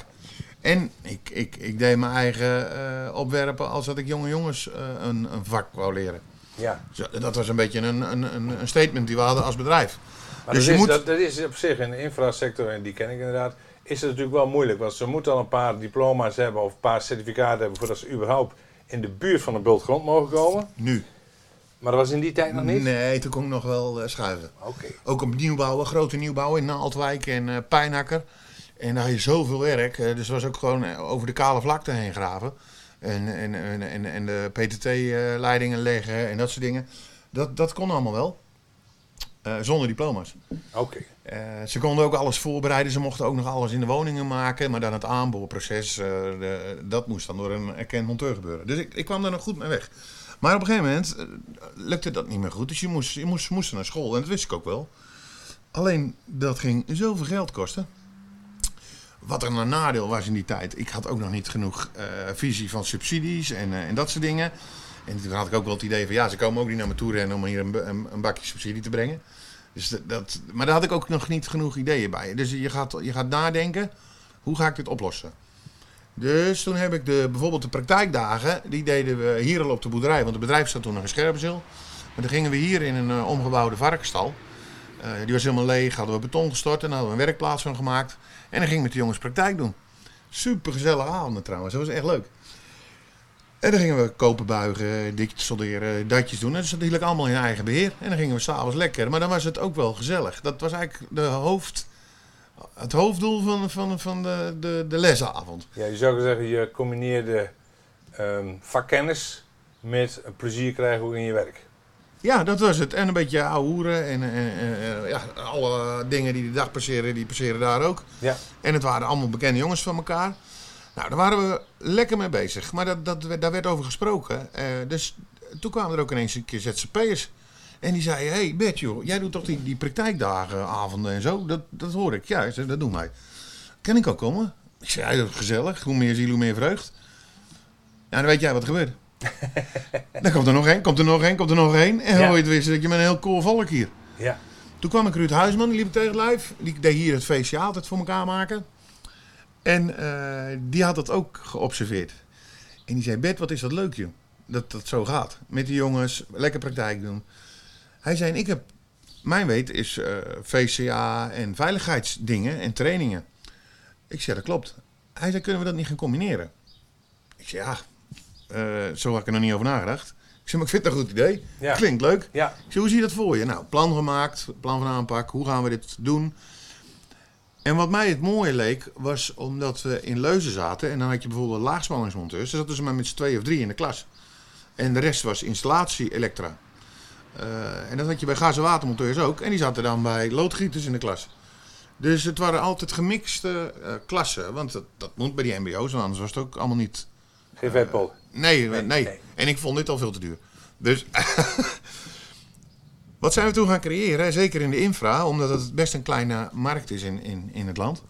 En ik, ik, ik deed mijn eigen eh, opwerpen als dat ik jonge jongens eh, een, een vak wou leren. Ja. Zo, dat was een beetje een, een, een, een statement die we hadden als bedrijf. Maar Dus dat, je is, moet- dat, dat is op zich in de infrasector, en die ken ik inderdaad, is het natuurlijk wel moeilijk. Want ze moeten al een paar diploma's hebben of een paar certificaten hebben voordat ze überhaupt in de buurt van een bultgrond mogen komen. Nu. Maar dat was in die tijd nog niet? Nee, toen kon ik nog wel eh, schuiven. Oké. Ook op nieuwbouwen, grote nieuwbouwen in Naaldwijk en eh Pijnakker. En daar had je zoveel werk. eh, dus het was ook gewoon over de kale vlakte heen graven. En, en, en, en, en de PTT-leidingen leggen en dat soort dingen. Dat, dat kon allemaal wel. Zonder diploma's. Oké. Eh, ze konden ook alles voorbereiden. Ze mochten ook nog alles in de woningen maken. Maar dan het aanboorproces, eh, dat moest dan door een erkend monteur gebeuren. Dus ik, ik kwam daar nog goed mee weg. Maar op een gegeven moment eh, lukte dat niet meer goed. Dus je moest, je moest, moest naar school. En dat wist ik ook wel. Alleen dat ging zoveel geld kosten. Wat een nadeel was in die tijd. Ik had ook nog niet genoeg visie van subsidies en, en dat soort dingen. En toen had ik ook wel het idee van ja, ze komen ook niet naar me toe rennen om hier een, een bakje subsidie te brengen. Dus dat, maar daar had ik ook nog niet genoeg ideeën bij. Dus je gaat, je gaat nadenken, hoe ga ik dit oplossen? Dus toen heb ik de, bijvoorbeeld de praktijkdagen, die deden we hier al op de boerderij. Want het bedrijf zat toen nog in Scherpenzeel. Maar dan gingen we hier in een eh, omgebouwde varkenstal. Eh, die was helemaal leeg, hadden we beton gestort en hadden we een werkplaats van gemaakt. En dan ging ik met de jongens praktijk doen. Super gezellige avonden trouwens, dat was echt leuk. En dan gingen we kopen buigen, dikjes solderen, datjes doen. En dat zat natuurlijk allemaal in eigen beheer. En dan gingen we s'avonds lekker. Maar dan was het ook wel gezellig. Dat was eigenlijk de hoofd, het hoofddoel van, van, van de, de, de lesavond. Ja, je zou kunnen zeggen, je combineerde ehm, vakkennis met plezier krijgen ook in je werk. Ja, dat was het. En een beetje ouwe hoeren. En, en, en, ja, alle dingen die de dag passeren, die passeren daar ook. Ja. En het waren allemaal bekende jongens van elkaar. Nou, daar waren we lekker mee bezig. Maar dat, dat, daar werd over gesproken. Eh, dus toen kwamen er ook ineens een keer ZZP'ers. En die zeiden, hé hey Bert joh, jij doet toch die, die praktijkdagen, avonden en zo? Dat, dat hoor ik. Ja, dat doen wij. Kan ik ook komen? Ik zei, ja, dat is gezellig. Hoe meer ziel, hoe meer vreugd. Ja, dan weet jij wat er gebeurt. [laughs] dan komt er nog één, komt er nog één, komt er nog één. En Ja. hoor je het wist dat je met een heel cool volk hier. Ja. Toen kwam ik Ruud Huisman, die liep ik tegen lijf. Die deed hier het feestje altijd voor elkaar maken. En eh, die had dat ook geobserveerd. En die zei, Bert, wat is dat leuk joh. Dat dat zo gaat. Met die jongens, lekker praktijk doen. Hij zei, ik heb, mijn weet is eh, VCA en veiligheidsdingen en trainingen. Ik zei, dat klopt. Hij zei, kunnen we dat niet gaan combineren? Ik zei, ja, eh, zo had ik er nog niet over nagedacht. Ik zei, maar ik vind het een goed idee. Ja. Klinkt leuk. Ja. Ik zei, hoe zie je dat voor je? Nou, plan gemaakt, plan van aanpak, hoe gaan we dit doen? En wat mij het mooie leek, was omdat we in Leuzen zaten. En dan had je bijvoorbeeld laagspanningsmonteurs. Daar zaten ze maar met z'n twee of drie in de klas. En de rest was installatie elektra. Eh, en dat had je bij gas- en watermonteurs ook. En die zaten dan bij loodgieters in de klas. Dus het waren altijd gemixte eh, klassen. Want dat, dat moet bij die mbo's, want anders was het ook allemaal niet Geen vetpot. Nee, nee, Nee, nee. nee. En ik vond dit al veel te duur. Dus [laughs] wat zijn we toen gaan creëren? Zeker in de infra, omdat het best een kleine markt is in, in, in het land.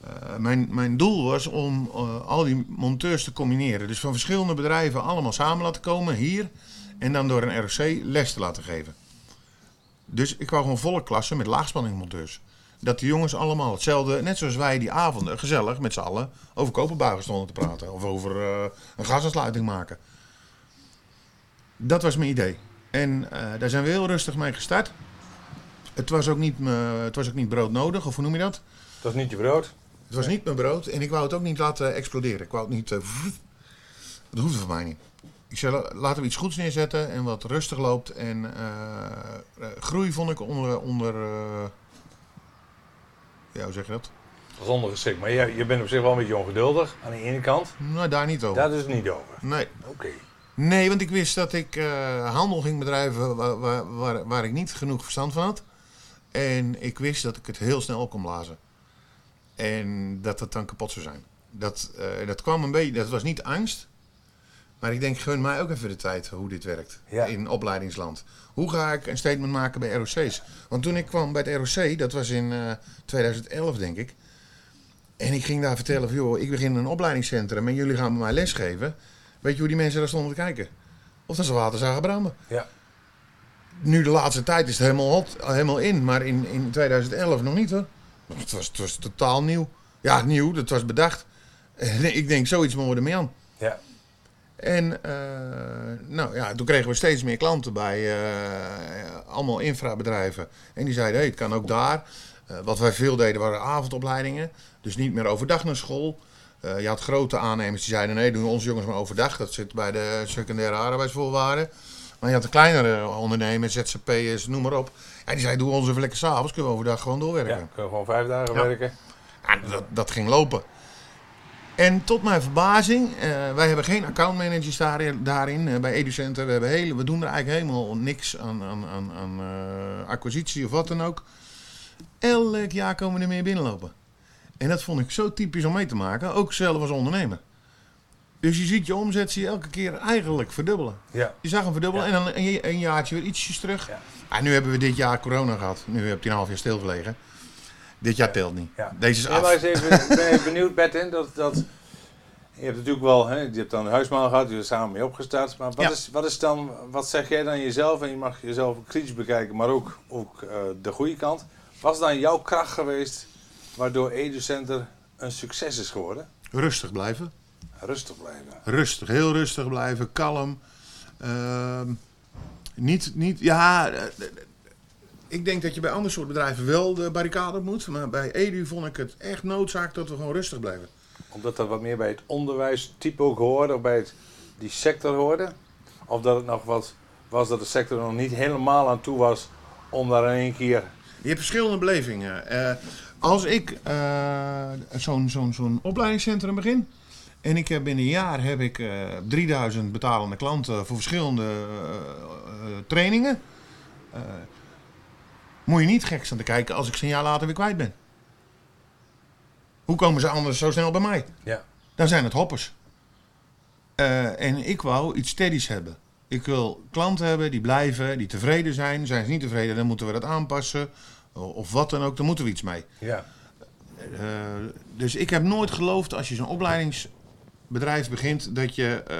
Eh, mijn, mijn doel was om eh, al die monteurs te combineren. Dus van verschillende bedrijven allemaal samen laten komen hier. En dan door een ROC les te laten geven. Dus ik wou gewoon volle klassen met laagspanningsmonteurs. Dat die jongens allemaal hetzelfde, net zoals wij die avonden, gezellig met z'n allen over koperbuigen stonden te praten. Of over eh, een gasaansluiting maken. Dat was mijn idee. En eh, daar zijn we heel rustig mee gestart. Het was ook niet, me- het was ook niet broodnodig, of hoe noem je dat? Dat is niet je brood. Het was niet mijn brood en ik wou het ook niet laten exploderen. Ik wou het niet. eh, dat hoefde van mij niet. Ik zei, la- laten we iets goeds neerzetten en wat rustig loopt. En eh, groei vond ik onder. onder eh, ja, hoe zeg je dat? Dat is ondergeschikt. Maar je, je bent op zich wel een beetje ongeduldig aan de ene kant. Nou, daar niet over. Daar is het niet over. Nee, Oké. Nee, want ik wist dat ik eh, handel ging bedrijven waar, waar, waar, waar ik niet genoeg verstand van had. En ik wist dat ik het heel snel op kon blazen. En dat het dan kapot zou zijn. Dat, eh, dat kwam een beetje, dat was niet angst. Maar ik denk, gun mij ook even de tijd hoe dit werkt Ja. in opleidingsland. Hoe ga ik een statement maken bij ROC's? Want toen ik kwam bij het ROC, dat was in eh, 2011 denk ik. En ik ging daar vertellen van, joh, ik begin een opleidingscentrum en jullie gaan bij mij lesgeven. Weet je hoe die mensen daar stonden te kijken? Of dat ze water zagen branden. Ja. Nu de laatste tijd is het helemaal, hot, helemaal in, maar in, in 2011 nog niet hoor. Het was, het was totaal nieuw. Ja, nieuw, dat was bedacht. En ik denk, zoiets moeten we ermee aan. Ja. En eh, nou ja, toen kregen we steeds meer klanten bij, eh, allemaal infrabedrijven. En die zeiden, hey, het kan ook daar. Eh, wat wij veel deden waren avondopleidingen. Dus niet meer overdag naar school. Eh, je had grote aannemers die zeiden, nee, doen onze jongens maar overdag. Dat zit bij de secundaire arbeidsvoorwaarden. Maar je had de kleinere ondernemers, ZZP'ers, noem maar op. Ja, die zeiden, doe ons even lekker s'avonds, kunnen we overdag gewoon doorwerken. Ja, kunnen we gewoon vijf dagen Ja. werken. Ja, dat, dat ging lopen. En tot mijn verbazing, eh, wij hebben geen accountmanagers daarin, daarin eh, bij EduCenter. We, hebben hele, we doen er eigenlijk helemaal niks aan, aan, aan, aan acquisitie of wat dan ook. Elk jaar komen er meer binnenlopen. En dat vond ik zo typisch om mee te maken, ook zelf als ondernemer. Dus je ziet je omzet zie je elke keer eigenlijk verdubbelen. Ja. Je zag hem verdubbelen Ja. en dan een, een jaartje weer ietsjes terug. Ja. Ah, nu hebben we dit jaar corona gehad. Nu heb je een half jaar stilgelegen. Dit jaar telt niet. Ja. Deze is maar af. eens even, ik ben even benieuwd, Bertin, dat, dat, je hebt natuurlijk wel, hè, je hebt dan een huisman gehad, je bent samen mee opgestart, maar wat, is, wat is dan, wat zeg jij dan jezelf, en je mag jezelf kritisch bekijken, maar ook, ook eh, de goede kant. Wat is dan jouw kracht geweest waardoor EduCenter een succes is geworden? Rustig blijven. Rustig blijven. Rustig, heel rustig blijven. Kalm. Ehm, niet, niet, ja, eh, eh, ik denk dat je bij ander soort bedrijven wel de barricade op moet. Maar bij Edu vond ik het echt noodzaak dat we gewoon rustig blijven. Omdat dat wat meer bij het onderwijstype ook hoorde, of bij het, die sector hoorde? Of dat het nog wat was dat de sector nog niet helemaal aan toe was om daar in één keer... Je hebt verschillende belevingen. Eh, als ik eh, zo'n zo'n zo'n opleidingscentrum begin. En ik heb binnen een jaar heb ik eh 3000 betalende klanten voor verschillende eh, trainingen. Moet je niet gek staan te kijken als ik ze een jaar later weer kwijt ben. Hoe komen ze anders zo snel bij mij? Ja. Dan zijn het hoppers. En ik wou iets steadies hebben. Ik wil klanten hebben die blijven, die tevreden zijn. Zijn ze niet tevreden, dan moeten we dat aanpassen. Of wat dan ook, dan moeten we iets mee. Ja. Eh, dus ik heb nooit geloofd als je zo'n opleidingsbedrijf begint dat je eh,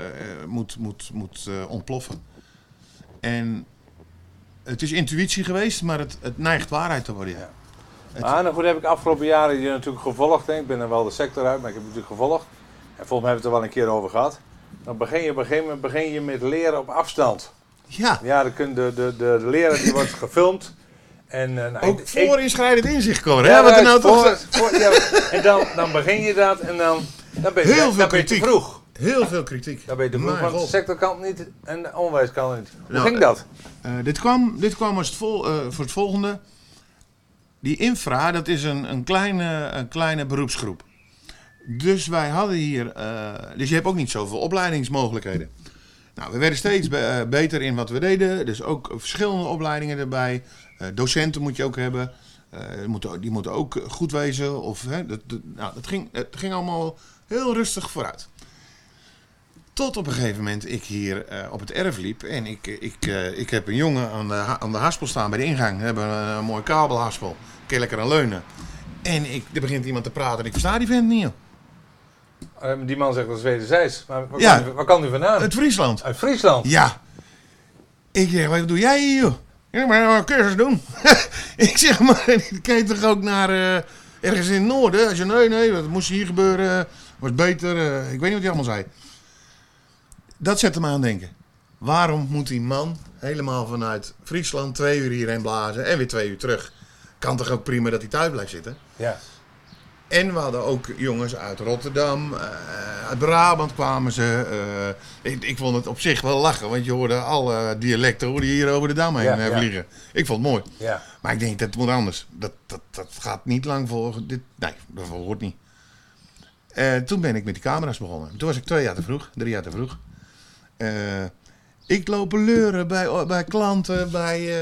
moet, moet, moet eh, ontploffen. En het is intuïtie geweest, maar het, het neigt waarheid te worden. Ja. Ja. Het- Maar nou goed, heb ik afgelopen jaren je natuurlijk gevolgd. Hè. Ik ben er wel de sector uit, maar ik heb het natuurlijk gevolgd. En volgens mij hebben we het er wel een keer over gehad. Dan begin je op een gegeven moment begin je met leren op afstand. ja. Ja, dan kun de, de, de leraar die wordt gefilmd. En, eh, nou, Ook ik- voor inschrijdend inzicht komen. Ja, hè? Wat er maar nou toch voor- ja, en dan, dan begin je dat en dan, dan ben je, Heel dan veel je vroeg. Heel veel kritiek. Dan ben je te vroeg, want de god. sectorkant niet en de onderwijskant niet. Hoe Nou, ging dat? Eh, dit, kwam, dit kwam als het vol, eh, voor het volgende. Die infra, dat is een, een, kleine, een kleine beroepsgroep. Dus wij hadden hier. eh, dus je hebt ook niet zoveel opleidingsmogelijkheden. Nou, we werden steeds eh, beter in wat we deden. Dus ook verschillende opleidingen erbij. Eh, docenten moet je ook hebben. Eh, die moeten, die moeten ook goed wezen. Of, hè, dat, nou, dat ging, het ging allemaal heel rustig vooruit. Tot op een gegeven moment ik hier op het erf liep. En ik, ik, ik heb een jongen aan de, aan de haspel staan bij de ingang. We hebben een, mooi kabelhaspel. Je lekker aan leunen. En ik, er begint iemand te praten en ik versta die vent niet. Eh, die man zegt dat is wederzijds. Maar waar, Ja. kan, waar kan die vandaan? Het Friesland. Uit Friesland. Ja. Ik zeg, wat doe jij hier joh? Ja, maar een cursus doen. ik zeg, maar kan [laughs] [laughs] je toch ook naar eh, ergens in het noorden? Als je, nee, nee, wat moest hier gebeuren? Was beter. eh, ik weet niet wat hij allemaal zei. Dat zette me aan het denken. Waarom moet die man helemaal vanuit Friesland twee uur hierheen blazen en weer twee uur terug? Kan toch ook prima dat hij thuis blijft zitten? Ja. En we hadden ook jongens uit Rotterdam, eh, uit Brabant kwamen ze. eh, ik, ik vond het op zich wel lachen, want je hoorde alle dialecten je hier over de dam heen Ja, eh, ja. vliegen. Ik vond het mooi. ja. Maar ik denk, dat moet anders. Dat, dat, dat gaat niet lang volgen. Dit, nee, dat hoort niet. Toen ben ik met die camera's begonnen. Toen was ik twee jaar te vroeg, drie jaar te vroeg. Ik loop leuren bij, bij klanten, bij,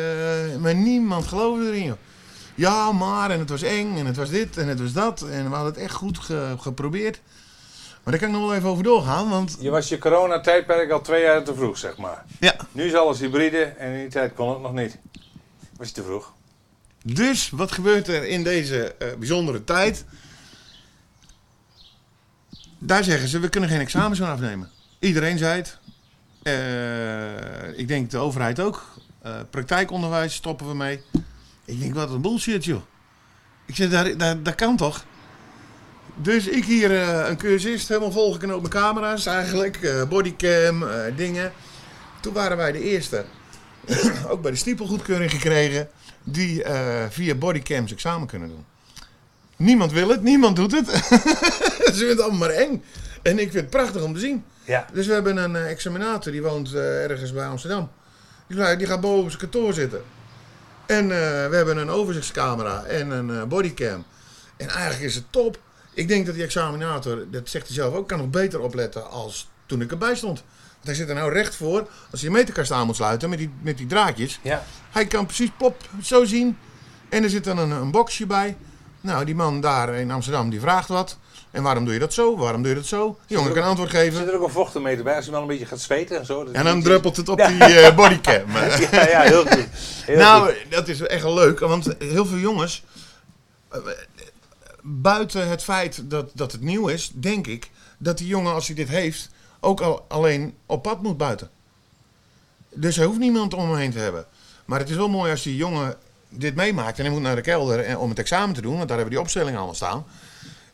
maar niemand geloofde erin. Joh. Ja, maar, en het was eng, en het was dit, en het was dat. En we hadden het echt goed ge- geprobeerd. Maar daar kan ik nog wel even over doorgaan, want... Je was je coronatijdperk al twee jaar te vroeg, zeg maar. Ja, Nu is alles hybride en in die tijd kon het nog niet. Was je te vroeg? Dus wat gebeurt er in deze eh, bijzondere tijd? Daar zeggen ze, we kunnen geen examens meer afnemen. Iedereen zei het. Eh, ik denk de overheid ook. Eh, praktijkonderwijs stoppen we mee. Ik denk, wat een bullshit joh. Ik zeg, dat, dat, dat kan toch? Dus ik hier eh, een cursist, helemaal volgeknoopt met camera's eigenlijk. eh, bodycam, eh, dingen. Toen waren wij de eerste. [clears throat] ook bij de stiepelgoedkeuring gekregen die via bodycams examen kunnen doen. Niemand wil het, niemand doet het. [laughs] Ze vinden het allemaal maar eng. En ik vind het prachtig om te zien. Ja. Dus we hebben een examinator, die woont ergens bij Amsterdam. Die, die gaat boven op zijn kantoor zitten. En eh, we hebben een overzichtscamera en een eh, bodycam. En eigenlijk is het top. Ik denk dat die examinator, dat zegt hij zelf ook, kan nog beter opletten als toen ik erbij stond. Want hij zit er nou recht voor. Als hij een meterkast aan moet sluiten met die, met die draadjes. Ja. Hij kan precies pop zo zien. En er zit dan een, een boxje bij. Nou, die man daar in Amsterdam die vraagt wat. En waarom doe je dat zo? Waarom doe je dat zo? De jongen kan antwoord geven. Zit er ook een vochtenmeter bij als je wel een beetje gaat zweten en zo? En dan druppelt het op die eh, bodycam. [laughs] Ja, ja, heel goed. Heel nou, goed. dat is echt wel leuk. Want heel veel jongens, eh, buiten het feit dat, dat het nieuw is, denk ik dat die jongen, als hij dit heeft, ook al alleen op pad moet buiten. Dus hij hoeft niemand om hem heen te hebben. Maar het is wel mooi als die jongen dit meemaakt en hij moet naar de kelder en- om het examen te doen, want daar hebben die opstellingen allemaal staan.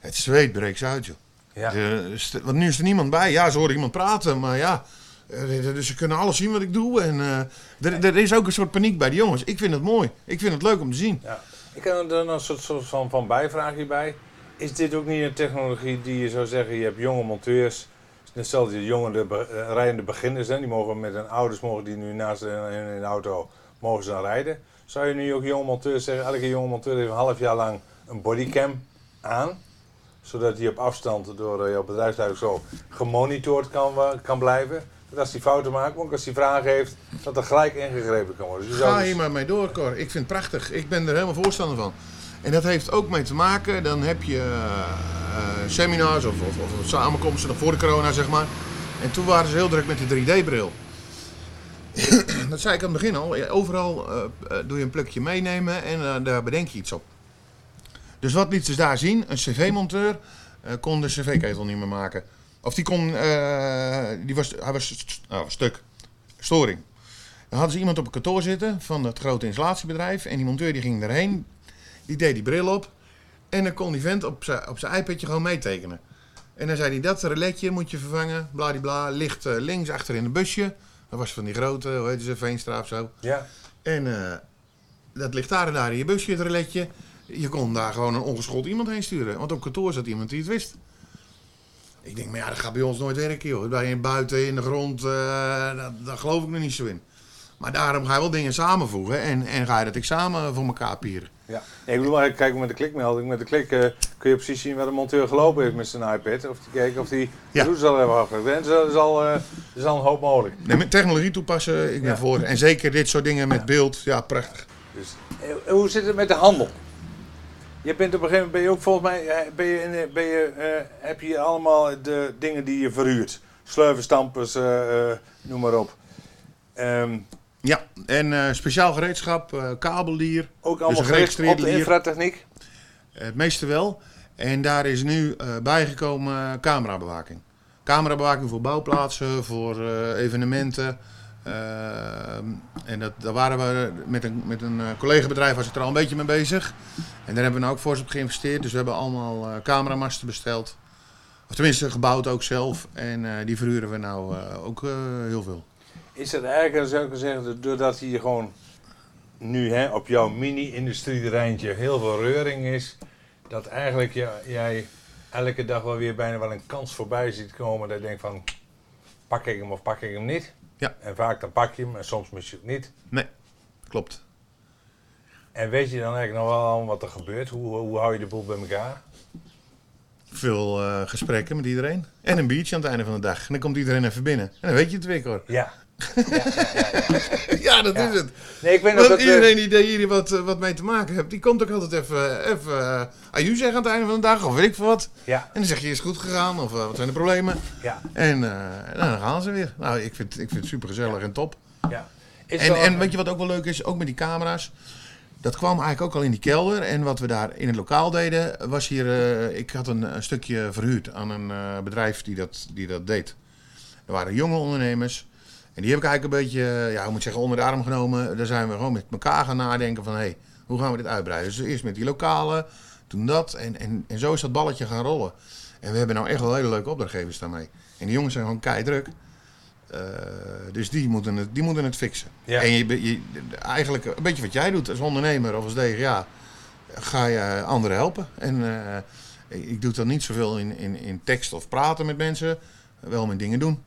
Het zweet breekt uit, joh. Ja. De- want nu is er niemand bij. Ja, ze horen iemand praten, maar ja. eh, Dus ze kunnen alles zien wat ik doe. En eh, er, er is ook een soort paniek bij de jongens. Ik vind het mooi. Ik vind het leuk om te zien. Ja. Ik heb er een soort, soort van, van bijvraagje bij. Is dit ook niet een technologie die je zou zeggen, je hebt jonge monteurs, zoals die jonge de, eh, rijdende beginners, hè, die mogen met hun ouders, mogen die nu naast hun in de auto, mogen ze dan rijden. Zou je nu ook jonge monteurs zeggen, elke jonge monteur heeft een half jaar lang een bodycam aan, zodat hij op afstand door eh, jouw bedrijfsleider zo gemonitord kan, wa- kan blijven. Dat als hij fouten maakt, maar ook als hij vragen heeft, dat er gelijk ingegrepen kan worden. Dus Ga dus- hier maar mee door, Cor. Ik vind het prachtig. Ik ben er helemaal voorstander van. En dat heeft ook mee te maken, dan heb je eh, eh, seminars of, of, of samenkomsten nog voor de corona, zeg maar. En toen waren ze heel druk met de 3D-bril. [clears throat] dat zei ik aan het begin al. Overal eh, eh, doe je een plukje meenemen en eh, daar bedenk je iets op. Dus wat liet ze daar zien? Een cv-monteur eh, kon de cv-ketel niet meer maken. Of die kon, eh, die was, hij was st- nou, stuk. Storing. Dan hadden ze iemand op een kantoor zitten van het grote installatiebedrijf. En die monteur die ging erheen. Die deed die bril op. En dan kon die vent op zijn, op zijn iPadje gewoon meetekenen. En dan zei hij, dat reletje moet je vervangen. Bladibla, ligt eh, links achter in een busje. Dat was van die grote, hoe heet ze, Veenstra of zo. Ja. En dat ligt daar en daar in je busje, het reletje. Je kon daar gewoon een ongeschoold iemand heen sturen. Want op kantoor zat iemand die het wist. Ik denk, maar ja, dat gaat bij ons nooit werken, joh. Bij je buiten, in de grond, dat, daar geloof ik nog niet zo in. Maar daarom ga je wel dingen samenvoegen en, en ga je dat examen voor elkaar pieren. Ja, ik bedoel, maar kijk met de klikmelding. Met de klik eh, kun je precies zien waar de monteur gelopen heeft met zijn iPad. Of die kijken of die Ja. routes al hebben afgelegd. Zo is al, eh, is al een hoop mogelijk. Nee, met technologie toepassen, ik ben Ja. voor. En zeker dit soort dingen met beeld, ja, prachtig. Dus, eh, hoe zit het met de handel? Je bent op een gegeven moment, ben je ook volgens mij, eh, ben je, ben je, eh, heb je allemaal de dingen die je verhuurt? Sleuvenstampers, eh, eh, noem maar op. Ehm, Ja, en speciaal gereedschap, kabeldier, ook allemaal een gericht op de infratechniek? Het meeste wel. En daar is nu bijgekomen camerabewaking. Camerabewaking voor bouwplaatsen, voor evenementen. Eh, en dat, daar waren we met een, met een eh, collega-bedrijf was ik er al een beetje mee bezig. En daar hebben we nou ook fors op geïnvesteerd. Dus we hebben allemaal eh, cameramasten besteld. Of tenminste gebouwd ook zelf. En eh, die verhuren we nou ook heel veel. Is het eigenlijk, zou ik zeggen, doordat hier gewoon nu hè, op jouw mini-industrieterreintje heel veel reuring is, dat eigenlijk ja, jij elke dag wel weer bijna wel een kans voorbij ziet komen dat je denkt van, pak ik hem of pak ik hem niet? Ja. En vaak dan pak je hem en soms mis je het niet. Nee, klopt. En weet je dan eigenlijk nog wel wat er gebeurt? Hoe, hoe hou je de boel bij elkaar? veel eh, gesprekken met iedereen. En een biertje aan het einde van de dag. En dan komt iedereen even binnen. En dan weet je het weer, hoor. Ja. [laughs] ja, dat is het. Nee, ik weet Want dat iedereen die daar hier wat, eh, wat mee te maken heeft, die komt ook altijd even, even uh, aju zeggen aan het einde van de dag. Of weet ik veel wat. Ja, En dan zeg je, is het goed gegaan? Of eh, wat zijn de problemen? ja, En, eh, en dan gaan ze weer. Nou, ik vind, ik vind het super gezellig en top. ja. Is En, en weet je wat ook wel leuk is? Ook met die camera's. Dat kwam eigenlijk ook al in die kelder. En wat we daar in het lokaal deden, was hier... eh, ik had een, een stukje verhuurd aan een eh, bedrijf die dat, die dat deed. Er waren jonge ondernemers. En die heb ik eigenlijk een beetje, eh, ja, hoe moet zeggen, onder de arm genomen. Daar zijn we gewoon met elkaar gaan nadenken van... hé, hey, hoe gaan we dit uitbreiden? Dus eerst met die lokale, toen dat. En, en, en zo is dat balletje gaan rollen. En we hebben nou echt wel hele leuke opdrachtgevers daarmee. En die jongens zijn gewoon keidruk. Eh dus die moeten het, die moeten het fixen. Ja. En je, je, eigenlijk een beetje wat jij doet als ondernemer of als DGA, ga je anderen helpen. En eh, ik doe dan niet zoveel in, in, in tekst of praten met mensen, wel met dingen doen.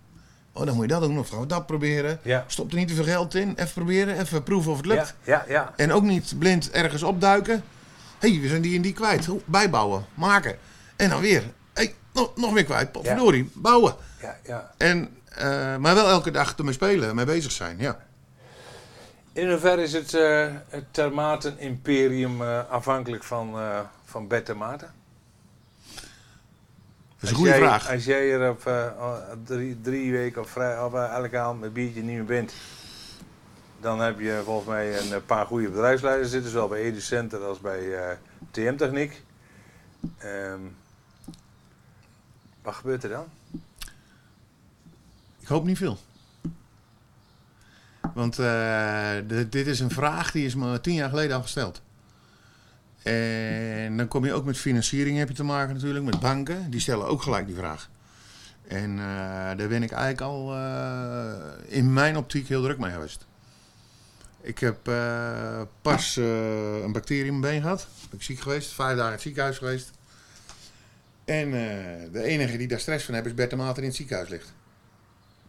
Oh, dan moet je dat doen of gaan we dat proberen. Ja. Stop er niet te veel geld in, even proberen, even proeven of het lukt. Ja, ja, ja. En ook niet blind ergens opduiken. Hé, hey, we zijn die en die kwijt. Bijbouwen, maken. En dan weer. Hé, hey, nog, nog meer kwijt. Potverdorie, bouwen. ja, ja. En, eh, maar wel elke dag ermee spelen, mee bezig zijn, ja. In hoeverre is het, eh het Termaten Imperium eh, afhankelijk van, van Bert Termaten? Dat is een Als goede jij- vraag. Als jij er op eh, drie, drie weken of, vrij, of eh, elke avond met biertje niet meer bent, dan heb je volgens mij een eh, paar goede bedrijfsleiders zitten, zowel bij EduCenter als bij TM Techniek. Ehm, wat gebeurt er dan? Ik hoop niet veel. Want dit is een vraag die is me tien jaar geleden al gesteld. En dan kom je ook met financiering heb je te maken natuurlijk, met banken. Die stellen ook gelijk die vraag. En eh, daar ben ik eigenlijk al eh, in mijn optiek heel druk mee geweest. Ik heb eh, pas een bacterie in mijn been gehad. Ben ik ziek geweest, vijf dagen in het ziekenhuis geweest. En de enige die daar stress van heeft is Bert de die in het ziekenhuis ligt.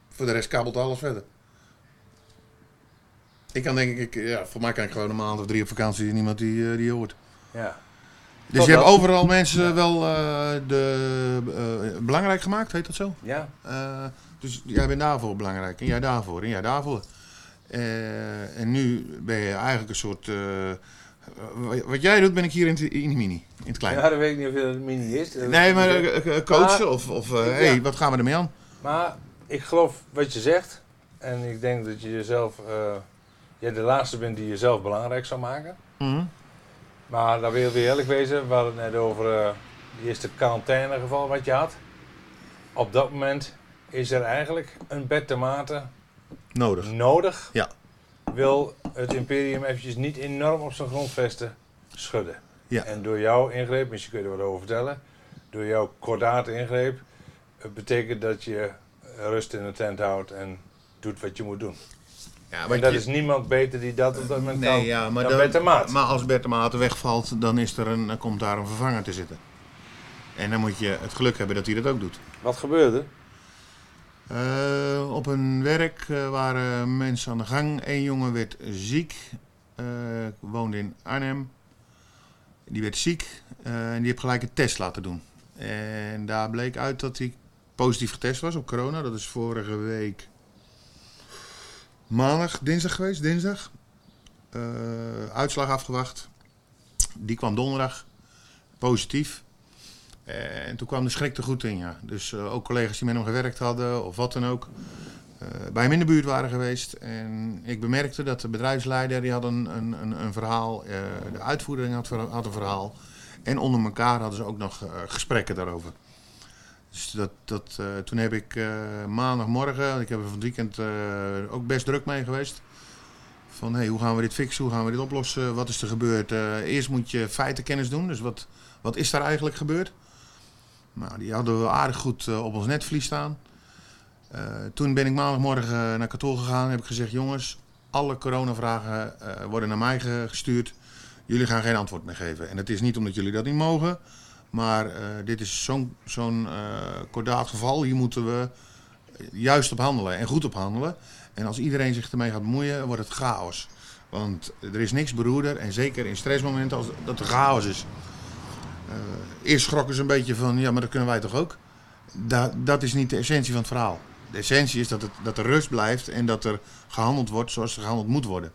Voor de rest kabbelt alles verder. Ik kan denk ik, ja, voor mij kan ik gewoon een maand of drie op vakantie en niemand die, die hoort. Ja. Dus je hebt overal mensen wel eh, de, eh, belangrijk gemaakt, heet dat zo? Ja? Eh, dus jij bent daarvoor belangrijk en jij daarvoor en jij daarvoor. En nu ben je eigenlijk een soort... wat- jij doet ben ik hier in, de mini, in het klein. ja, dat weet ik niet of het mini is. Nee, maar coachen of, of hey, wat gaan we ermee aan? Maar ik geloof wat je zegt. En ik denk dat je jezelf. jij de laatste bent die jezelf belangrijk zou maken. Maar daar wil je eerlijk wezen. We hadden het net over eh het eerste quarantainegeval wat je had. Op dat moment is er eigenlijk een bed tomaten Nodig. nodig. Ja. Wil het imperium eventjes niet enorm op zijn grondvesten schudden. Ja. En door jouw ingreep, misschien kun je er wat over vertellen. Door jouw kordate ingreep. Het betekent dat je rust in de tent houdt en doet wat je moet doen. Ja, En dat is niemand beter die dat op dat moment kan Nee, ja, maar, dan dan- Bert de Maat. maar als Bert de Maat wegvalt, dan, is er een, dan komt daar een vervanger te zitten. En dan moet je het geluk hebben dat hij dat ook doet. Wat gebeurde? Eh, op een werk eh, waren mensen aan de gang. Eén jongen werd ziek. eh, woonde in Arnhem. Die werd ziek eh, en die heeft gelijk een test laten doen. En daar bleek uit dat hij positief getest was op corona. Dat is vorige week maandag, dinsdag geweest. Dinsdag. Eh, uitslag afgewacht. Die kwam donderdag. Positief. En toen kwam de schrik er goed in, ja. Dus eh, ook collega's die met hem gewerkt hadden of wat dan ook, eh, bij hem in de buurt waren geweest. En ik bemerkte dat de bedrijfsleider, die had een, een, een, verhaal, de uitvoering had, had een verhaal. En onder elkaar hadden ze ook nog gesprekken daarover. Dus dat, eh, toen heb ik eh, maandagmorgen, ik heb er van het weekend eh, ook best druk mee geweest. Van hey, hoe gaan we dit fixen, hoe gaan we dit oplossen, wat is er gebeurd? Eerst moet je feitenkennis doen, dus wat, wat is daar eigenlijk gebeurd? Nou, die hadden we aardig goed op ons netvlies staan. Toen ben ik maandagmorgen naar kantoor gegaan. Heb ik gezegd, jongens, alle coronavragen worden naar mij ge- gestuurd. Jullie gaan geen antwoord meer geven. En het is niet omdat jullie dat niet mogen. Maar eh, dit is zo'n eh, kordaat geval. Hier moeten we juist op handelen en goed op handelen. En als iedereen zich ermee gaat bemoeien, wordt het chaos. Want er is niks beroerder en zeker in stressmomenten als dat er chaos is. Eh, eerst schrokken ze een beetje van, ja, maar dat kunnen wij toch ook? Da dat is niet de essentie van het verhaal. De essentie is dat, het, dat er rust blijft en dat er gehandeld wordt zoals er gehandeld moet worden.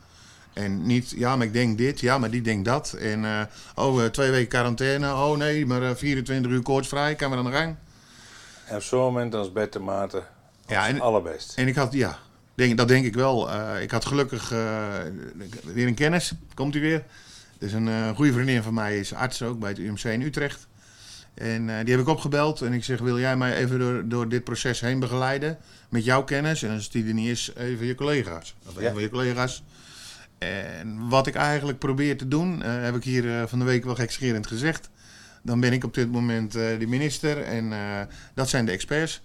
En niet, ja, maar ik denk dit, ja, maar die denkt dat. En, eh, oh, eh, twee weken quarantaine, oh nee, maar eh, 24 uur koortsvrij, kan we aan de gang. En op zo'n moment dan is Bert de Maarten Ja, en, allerbest. en ik had, ja, denk, dat denk ik wel. Eh, ik had gelukkig eh, weer een kennis, komt u weer. Dus een eh, goede vriendin van mij is arts ook bij het UMC in Utrecht. En eh, die heb ik opgebeld en ik zeg, wil jij mij even door, door dit proces heen begeleiden? Met jouw kennis en als die er niet is, even je collega's. Of Ja. van je collega's. En wat ik eigenlijk probeer te doen, eh, heb ik hier eh, van de week wel gekscherend gezegd. Dan ben ik op dit moment eh, de minister en dat zijn de experts.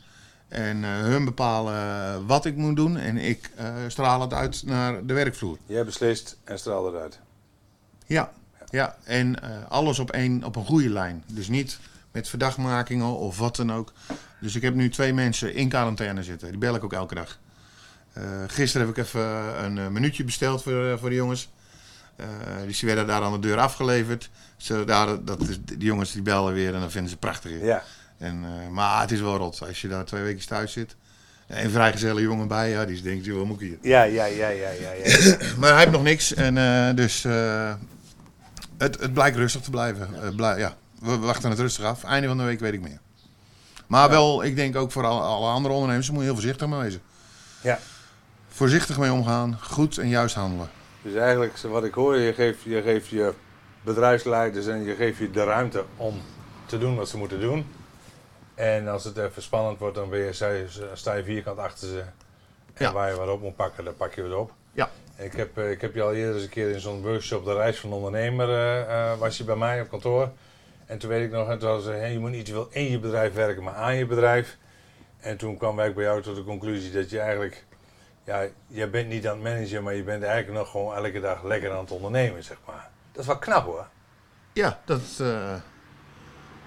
En hun bepalen wat ik moet doen en ik straal het uit naar de werkvloer. Jij beslist en straal eruit. Ja, ja. en alles op, één, op een goede lijn. Dus niet met verdachtmakingen of wat dan ook. Dus ik heb nu twee mensen in quarantaine zitten. Die bel ik ook elke dag. Eh, gisteren heb ik even een eh, minuutje besteld voor, eh, voor de jongens. Dus die werden daar aan de deur afgeleverd. Ze, daar, dat is, die jongens die bellen weer en dan vinden ze het prachtig. Ja. En, maar het is wel rot als je daar twee weken thuis zit. En een vrijgezelle jongen bij, ja, die denkt, joh, moet ik hier? Ja, ja, ja, ja, ja. ja. [coughs] Maar hij heeft nog niks en dus het, het blijkt rustig te blijven. Blij- ja, we wachten het rustig af. Einde van de week weet ik meer. Maar wel, ik denk ook voor alle, andere ondernemers, moet je heel voorzichtig mee wezen. Ja. Voorzichtig mee omgaan, goed en juist handelen. Dus eigenlijk, wat ik hoor, je geeft, je geeft je bedrijfsleiders en je geeft je de ruimte om te doen wat ze moeten doen. En als het even spannend wordt, dan ben je, sta, je, vierkant achter ze. En Ja. waar je wat op moet pakken, dan pak je wat op. Ja. Ik heb, eh, ik heb je al eerder eens een keer in zo'n workshop, de reis van de ondernemer, eh, eh, was je bij mij op kantoor. En toen weet ik nog, en toen hadden ze, hey, je moet niet te veel in je bedrijf werken, maar aan je bedrijf. En toen kwam ik bij jou tot de conclusie dat je eigenlijk, ja, je bent niet aan het managen, maar je bent eigenlijk nog gewoon elke dag lekker aan het ondernemen, zeg maar. Dat is wel knap hoor. Ja, dat... eh,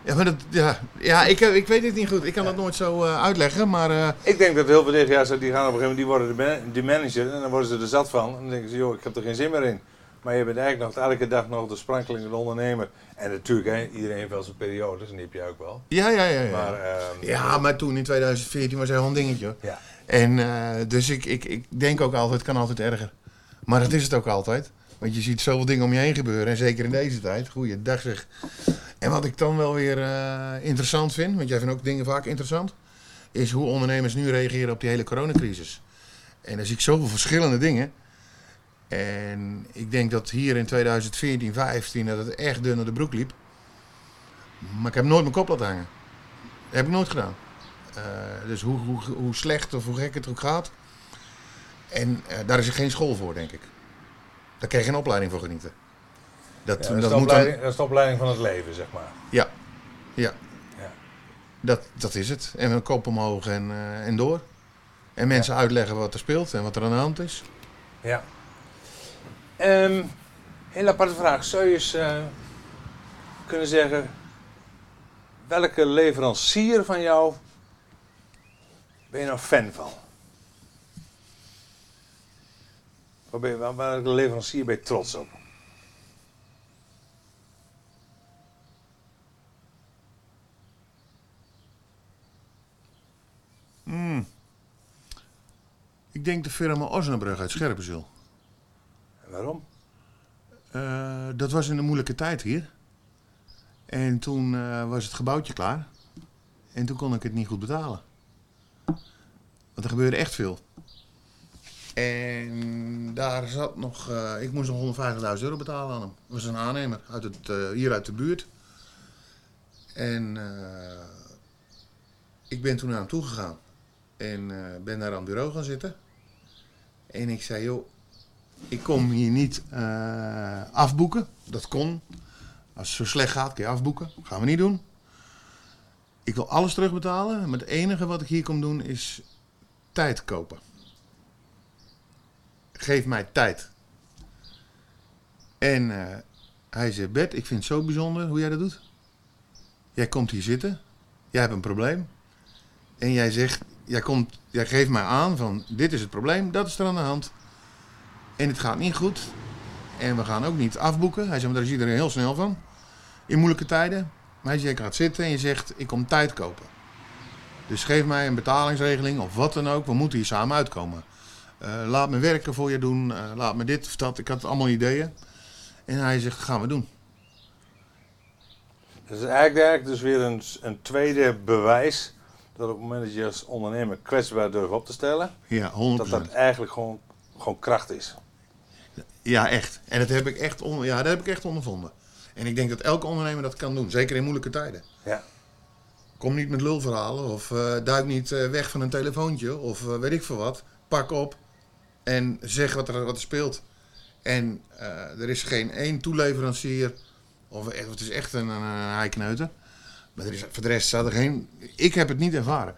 ja, maar dat, ja, ja ik, weet het niet goed. Ik kan dat nooit zo eh, uitleggen, maar... eh, Ik denk dat heel veel DGA's die gaan op een gegeven moment, die worden de, man- de manager en dan worden ze er zat van. En dan denken ze, joh, ik heb er geen zin meer in. Maar je bent eigenlijk nog elke dag nog de sprankelende ondernemer. En natuurlijk, hè, iedereen heeft wel zijn periodes, en die heb jij ook wel. ja, ja, ja. Ja, Maar, ehm, ja, maar toen in 2014 was hij wel een dingetje. ja. En eh, dus ik, ik, ik denk ook altijd, kan altijd erger. Maar dat is het ook altijd. Want je ziet zoveel dingen om je heen gebeuren. En zeker in deze tijd. Goeiedag zeg. En wat ik dan wel weer eh, interessant vind, want jij vindt ook dingen vaak interessant, is hoe ondernemers nu reageren op die hele coronacrisis. En dan zie ik zoveel verschillende dingen. En ik denk dat hier in 2014, 15 dat het echt dun naar de broek liep. Maar ik heb nooit mijn kop laten hangen. Dat heb ik nooit gedaan. Eh, dus hoe, hoe, hoe slecht of hoe gek het ook gaat. En eh, daar is er geen school voor, denk ik. Daar krijg je geen opleiding voor genieten. Dat, Ja, dat, is dat moet dan, opleiding, dat is de opleiding van het leven, zeg maar. ja, ja. Ja. Dat, dat is het. En een kop omhoog en, eh, en door. En mensen uitleggen wat er speelt en wat er aan de hand is. Ja. Ehm heel aparte vraag. Zou je eens kunnen zeggen, welke leverancier van jou ben je nou fan van? Waar ben je, waar, leverancier ben je trots op? Hmm. Ik denk de firma Osnabrug uit Scherpenzeel. En waarom? Eh, dat was in een moeilijke tijd hier. En toen eh, was het gebouwtje klaar. En toen kon ik het niet goed betalen. Er gebeurde echt veel. En daar zat nog... eh, ik moest nog 150.000 euro betalen aan hem. Dat was een aannemer uit het, eh, hier uit de buurt. En eh, ik ben toen naar hem toegegaan. En ben daar aan het bureau gaan zitten. En ik zei, joh, ik kom hier niet afboeken. Dat kon. Als het zo slecht gaat, kun je afboeken. Gaan we niet doen. Ik wil alles terugbetalen. Maar het enige wat ik hier kom doen is tijd kopen. Geef mij tijd. En eh, hij zei, Bert, ik vind het zo bijzonder hoe jij dat doet. Jij komt hier zitten. Jij hebt een probleem. En jij zegt, jij, komt, jij geeft mij aan van, dit is het probleem, dat is er aan de hand. En het gaat niet goed. En we gaan ook niet afboeken. Hij zei, maar daar is iedereen heel snel van. In moeilijke tijden. Maar je gaat zitten en je zegt, ik kom tijd kopen. Dus geef mij een betalingsregeling of wat dan ook. We moeten hier samen uitkomen. Eh, laat me werken voor je doen. eh, laat me dit of dat. Ik had allemaal ideeën. En hij zegt, gaan we doen. Dat is eigenlijk, eigenlijk dus weer een, een tweede bewijs dat op het moment dat je als ondernemer kwetsbaar durft op te stellen, Ja, 100%. dat dat eigenlijk gewoon, gewoon kracht is. Ja, echt. En dat heb ik echt, on, ja, dat heb ik echt ondervonden. En ik denk dat elke ondernemer dat kan doen. Zeker in moeilijke tijden. Ja. Kom niet met lulverhalen of eh, duik niet eh, weg van een telefoontje of eh, weet ik veel wat. Pak op en zeg wat er, wat er speelt. En er is geen één toeleverancier, of het is echt een, een, heikneuter. Maar er is, voor de rest staat er geen... Ik heb het niet ervaren.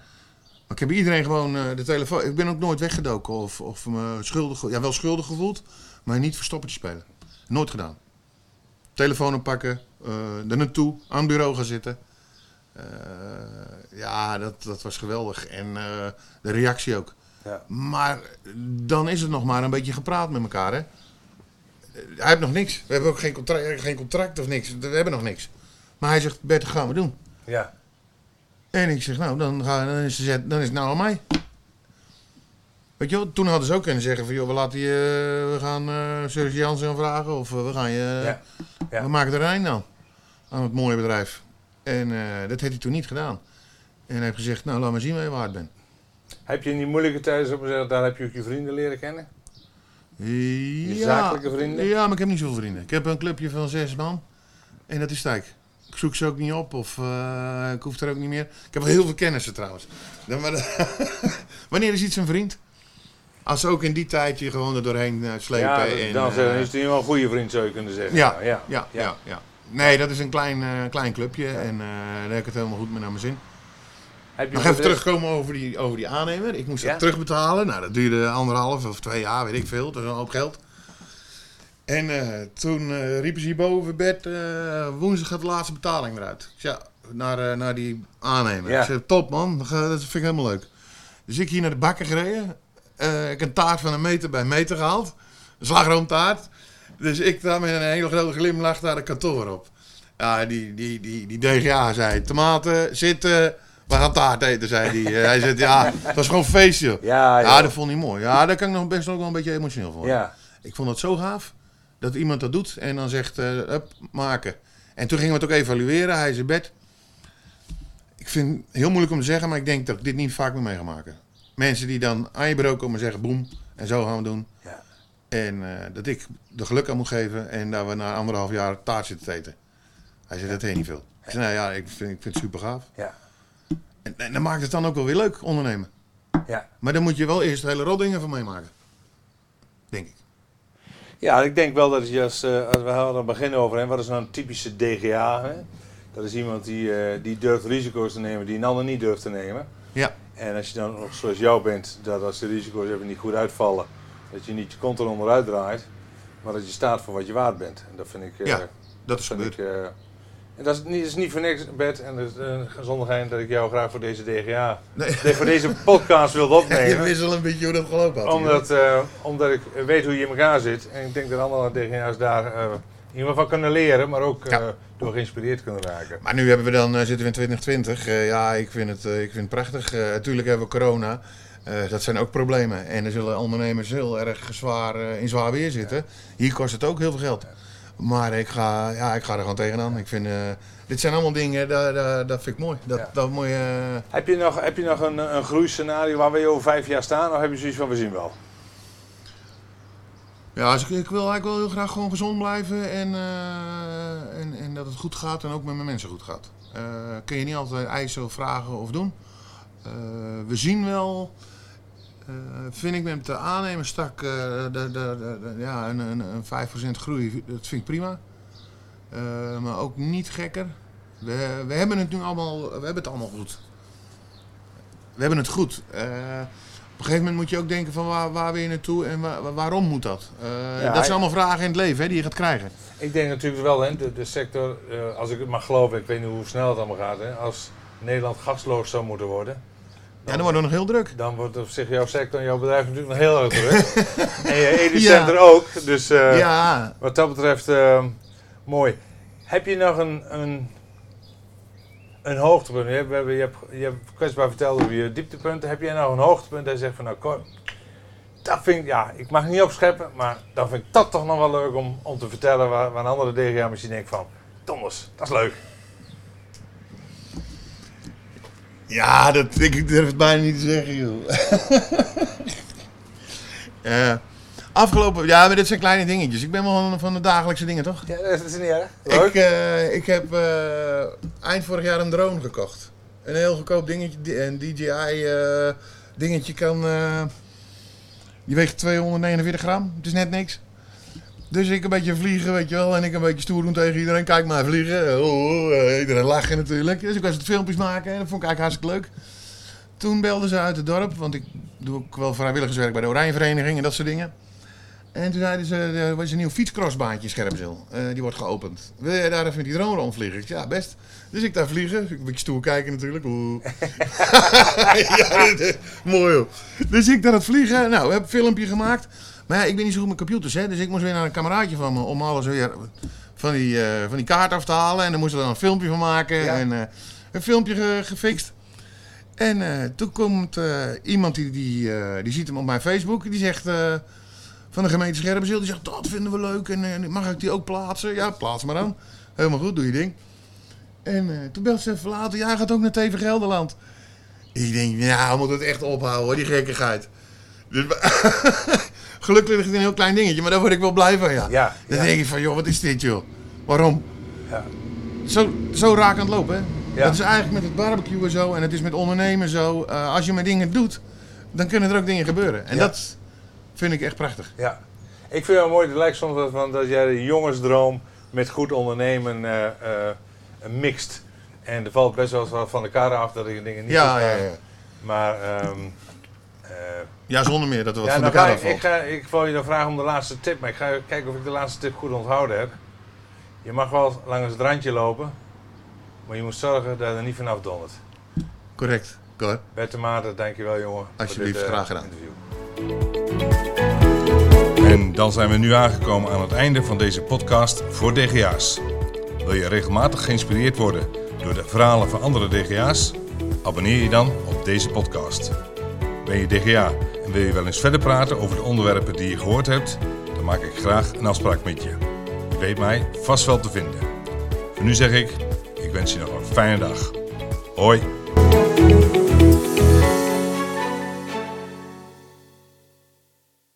Maar ik heb iedereen gewoon de telefoon... Ik ben ook nooit weggedoken of, of me schuldig... Ja, wel schuldig gevoeld, maar niet verstoppertje spelen. Nooit gedaan. Telefoon oppakken, eh er naartoe, aan het bureau gaan zitten. Eh, ja, dat, dat was geweldig. En eh, de reactie ook. Ja. Maar dan is het nog maar een beetje gepraat met elkaar, hè? Eh, Hij heeft nog niks. We hebben ook geen contract, geen contract of niks. We hebben nog niks. Maar hij zegt, Bert, dat gaan we doen. Ja. En ik zeg, nou, dan, ga, dan, is, het, dan is het nou aan mij. Weet je wel, toen hadden ze ook kunnen zeggen van, joh, we laten je, we gaan eh Serge Jansen vragen. Of eh, we gaan je, Ja. Ja. we maken er een eind aan. Aan het mooie bedrijf. En eh, dat heeft hij toen niet gedaan. En hij heeft gezegd, nou, laat maar zien waar je waard bent. Heb je in die moeilijke tijden, zeggen, daar heb je ook je vrienden leren kennen? Ja, zakelijke vrienden? Ja, maar ik heb niet zoveel vrienden. Ik heb een clubje van zes man. En dat is stijk. Ik zoek ze ook niet op of eh, ik hoef er ook niet meer. Ik heb wel heel veel kennissen trouwens. Dan, maar, [laughs] wanneer is iets een vriend? Als ze ook in die tijd je gewoon er doorheen eh, slepen. ja, en, dan zeg- is het geval een goede vriend, zou je kunnen zeggen. ja, ja. ja, ja, ja, Nee, dat is een klein, eh, klein clubje en eh, daar heb ik het helemaal goed mee naar mijn zin. Heb je Nog even terugkomen over die, over die aannemer. Ik moest Ja. dat terugbetalen. Nou, dat duurde anderhalf of twee jaar, weet ik veel. Dat is een hoop geld. En eh, toen eh, riepen ze hierboven, Bert, eh, woensdag gaat de laatste betaling eruit. Zei, Ja, naar, eh, naar die aannemer. Ja. Ik zei, top man, dat vind ik helemaal leuk. Dus ik hier naar de bakker gereden. Eh, ik heb een taart van een meter bij meter gehaald. Een slagroomtaart. Dus ik daar met een hele grote glimlach naar de kantoor op. Ja, die, die, die, die DGA zei, tomaten, zitten, we gaan taart eten, zei hij. Eh, hij zei, ja, het was gewoon feest, joh. Ja, Ja, ja. dat vond hij mooi. Ja, daar kan ik nog best ook wel een beetje emotioneel voor. worden. ja. Ik vond het zo gaaf dat iemand dat doet en dan zegt, eh up, maken. En toen gingen we het ook evalueren. Hij zei, Bert, ik vind het heel moeilijk om te zeggen, maar ik denk dat ik dit niet vaak meer mee ga maken. Mensen die dan aan je bureau komen en zeggen, boem, en zo gaan we doen. Ja. En eh, dat ik de geluk aan moet geven en dat we na anderhalf jaar taart zitten te eten. Hij zei, dat heet niet veel. Ik zei, nou ja, ik vind, ik vind het super gaaf. Ja. En, en dan maakt het dan ook wel weer leuk, ondernemen. Ja. Maar dan moet je wel eerst hele rotdingen van meemaken. Denk ik. Ja, ik denk wel dat je als, eh, als we hadden het begin over, hè, wat is nou een typische DGA? Hè? Dat is iemand die, eh, die durft risico's te nemen die een ander niet durft te nemen. Ja. En als je dan nog zoals jou bent, dat als de risico's even niet goed uitvallen, dat je niet je kont eronder uitdraait, maar dat je staat voor wat je waard bent. En dat vind ik. eh, Ja, Dat is gebeurd. ik eh, en dat is niet, is niet voor niks, Bert, en het is een gezondigheid dat ik jou graag voor deze DGA, Nee. [laughs] voor deze podcast wil [laughs] Je opnemen. wist al een beetje hoe dat gelopen had. Omdat, eh, omdat ik weet hoe je in elkaar zit. En ik denk dat andere DGA's daar eh, in ieder geval kunnen leren, maar ook eh, Ja. door geïnspireerd kunnen raken. Maar nu hebben we dan, eh, zitten we in 2020. Eh, ja, ik vind het, eh, ik vind het prachtig. Eh, natuurlijk hebben we corona. Eh, dat zijn ook problemen. En er zullen ondernemers heel erg zwaar, eh, in zwaar weer zitten. Hier kost het ook heel veel geld. Maar ik ga, ja, ik ga er gewoon tegenaan. Ik vind, eh, dit zijn allemaal dingen, dat, dat, dat vind ik mooi. Dat, Ja. dat moet je, Heb je nog, heb je nog een, een groeiscenario waar we over vijf jaar staan? Of heb je zoiets van, we zien wel? Ja, dus ik, ik wil eigenlijk wel heel graag gewoon gezond blijven en, en, en dat het goed gaat en ook met mijn mensen goed gaat. Kun je niet altijd eisen of vragen of doen. Eh, we zien wel, eh, vind ik met de aannemerstak, eh de, de, ja, een, een, een 5% groei, dat vind ik prima. Eh, maar ook niet gekker. We, we hebben het nu allemaal, we hebben het allemaal goed. We hebben het goed. Eh, op een gegeven moment moet je ook denken van waar, waar wil je naartoe en waar- waar- waarom moet dat? Eh, Ja, dat zijn allemaal vragen in het leven hè, die je gaat krijgen. Ik denk natuurlijk wel, hè, de, de sector, eh, als ik het mag geloven, ik weet niet hoe snel het allemaal gaat. Hè, als Nederland gasloos zou moeten worden, dan wordt het nog heel druk. dan wordt op zich jouw sector en jouw bedrijf natuurlijk nog heel erg druk. [laughs] en je Edicenter ook. Dus eh, ja, wat dat betreft, eh, mooi. Heb je nog een, een een hoogtepunt. Je hebt, je hebt, je hebt kwetsbaar verteld over je dieptepunten. Heb jij nou een hoogtepunt dat je zegt van nou Cor, dat vind ik, ja, ik mag niet opscheppen, maar dan vind ik dat toch nog wel leuk om, om te vertellen waar, waar een andere DGA misschien denkt van, Thomas, dat is leuk. Ja, dat, ik durf het bijna niet te zeggen, joh. [laughs] Eh, afgelopen... Ja, maar dit zijn kleine dingetjes. Ik ben wel van, van de dagelijkse dingen, toch? Ja, dat is niet erg. Leuk. Ik, eh, ik heb eh, eind vorig jaar een drone gekocht. Een heel goedkoop dingetje. di- Een DJI dingetje kan... die weegt 249 gram. Het is net niks. Dus ik een beetje vliegen, weet je wel. En ik een beetje stoer doen tegen iedereen. Kijk maar vliegen. Oh, oh, eh, iedereen lachen natuurlijk. Dus ik was het filmpjes maken. En dat vond ik eigenlijk hartstikke leuk. Toen belden ze uit het dorp. Want ik doe ook wel vrijwilligerswerk bij de Oranjevereniging en dat soort dingen. En toen zeiden ze, er was een nieuw fietscrossbaantje in Scherpenzeel. Eh, die wordt geopend. Wil jij daar even met die drone rondvliegen? Ik zei, ja, best. Dus ik daar vliegen. Ik een beetje stoer kijken natuurlijk. Oeh. [laughs] mooi hoor. Dus ik daar het vliegen. Nou, we hebben een filmpje gemaakt. Maar ja, ik ben niet zo goed met computers, hè. Dus ik moest weer naar een kameraadje van me om alles weer van die, eh, van die kaart af te halen. En dan moesten we dan een filmpje van maken. Ja. En eh, een filmpje ge- gefixt. En eh, toen komt iemand die, die, die ziet hem op mijn Facebook. Die zegt van de gemeente Scherpenzeel. Die zegt dat vinden we leuk. En mag ik die ook plaatsen? Ja, plaats maar dan. Helemaal goed, doe je ding. En toen belt ze even later. Ja, hij gaat ook naar TV Gelderland. Ik denk, ja, we moeten het echt ophouden hoor, die gekkigheid. Dus, [laughs] gelukkig is het een heel klein dingetje, maar daar word ik wel blij van, ja. Ja, Dan denk ik van, joh, wat is dit joh? Waarom? Ja. Zo, zo raak aan het lopen, hè? Dat is eigenlijk met het barbecue zo en het is met ondernemen zo. Eh, als je met dingen doet, dan kunnen er ook dingen gebeuren. En dat vind ik echt prachtig. Ja. Ik vind het mooi, het lijkt soms van dat jij de jongensdroom met goed ondernemen eh, mixt. En er valt best wel van de kar af dat ik dingen niet Ja, ja, ja. Maar ehm, eh, Ja, zonder meer dat er wat ja, van ga kar ik, ik, ga, ik wil je dan vragen om de laatste tip, maar ik ga kijken of ik de laatste tip goed onthouden heb. Je mag wel langs het randje lopen, maar je moet zorgen dat je er niet vanaf dondert. Correct, Cor. Bert de Maarten, dankjewel jongen. Alsjeblieft, dit, eh, graag gedaan. interview. En dan zijn we nu aangekomen aan het einde van deze podcast voor DGA's. Wil je regelmatig geïnspireerd worden door de verhalen van andere DGA's? Abonneer je dan op deze podcast. Ben je DGA wil je wel eens verder praten over de onderwerpen die je gehoord hebt? Dan maak ik graag een afspraak met je. Je weet mij vast wel te vinden. Voor nu zeg ik, ik wens je nog een fijne dag. Hoi!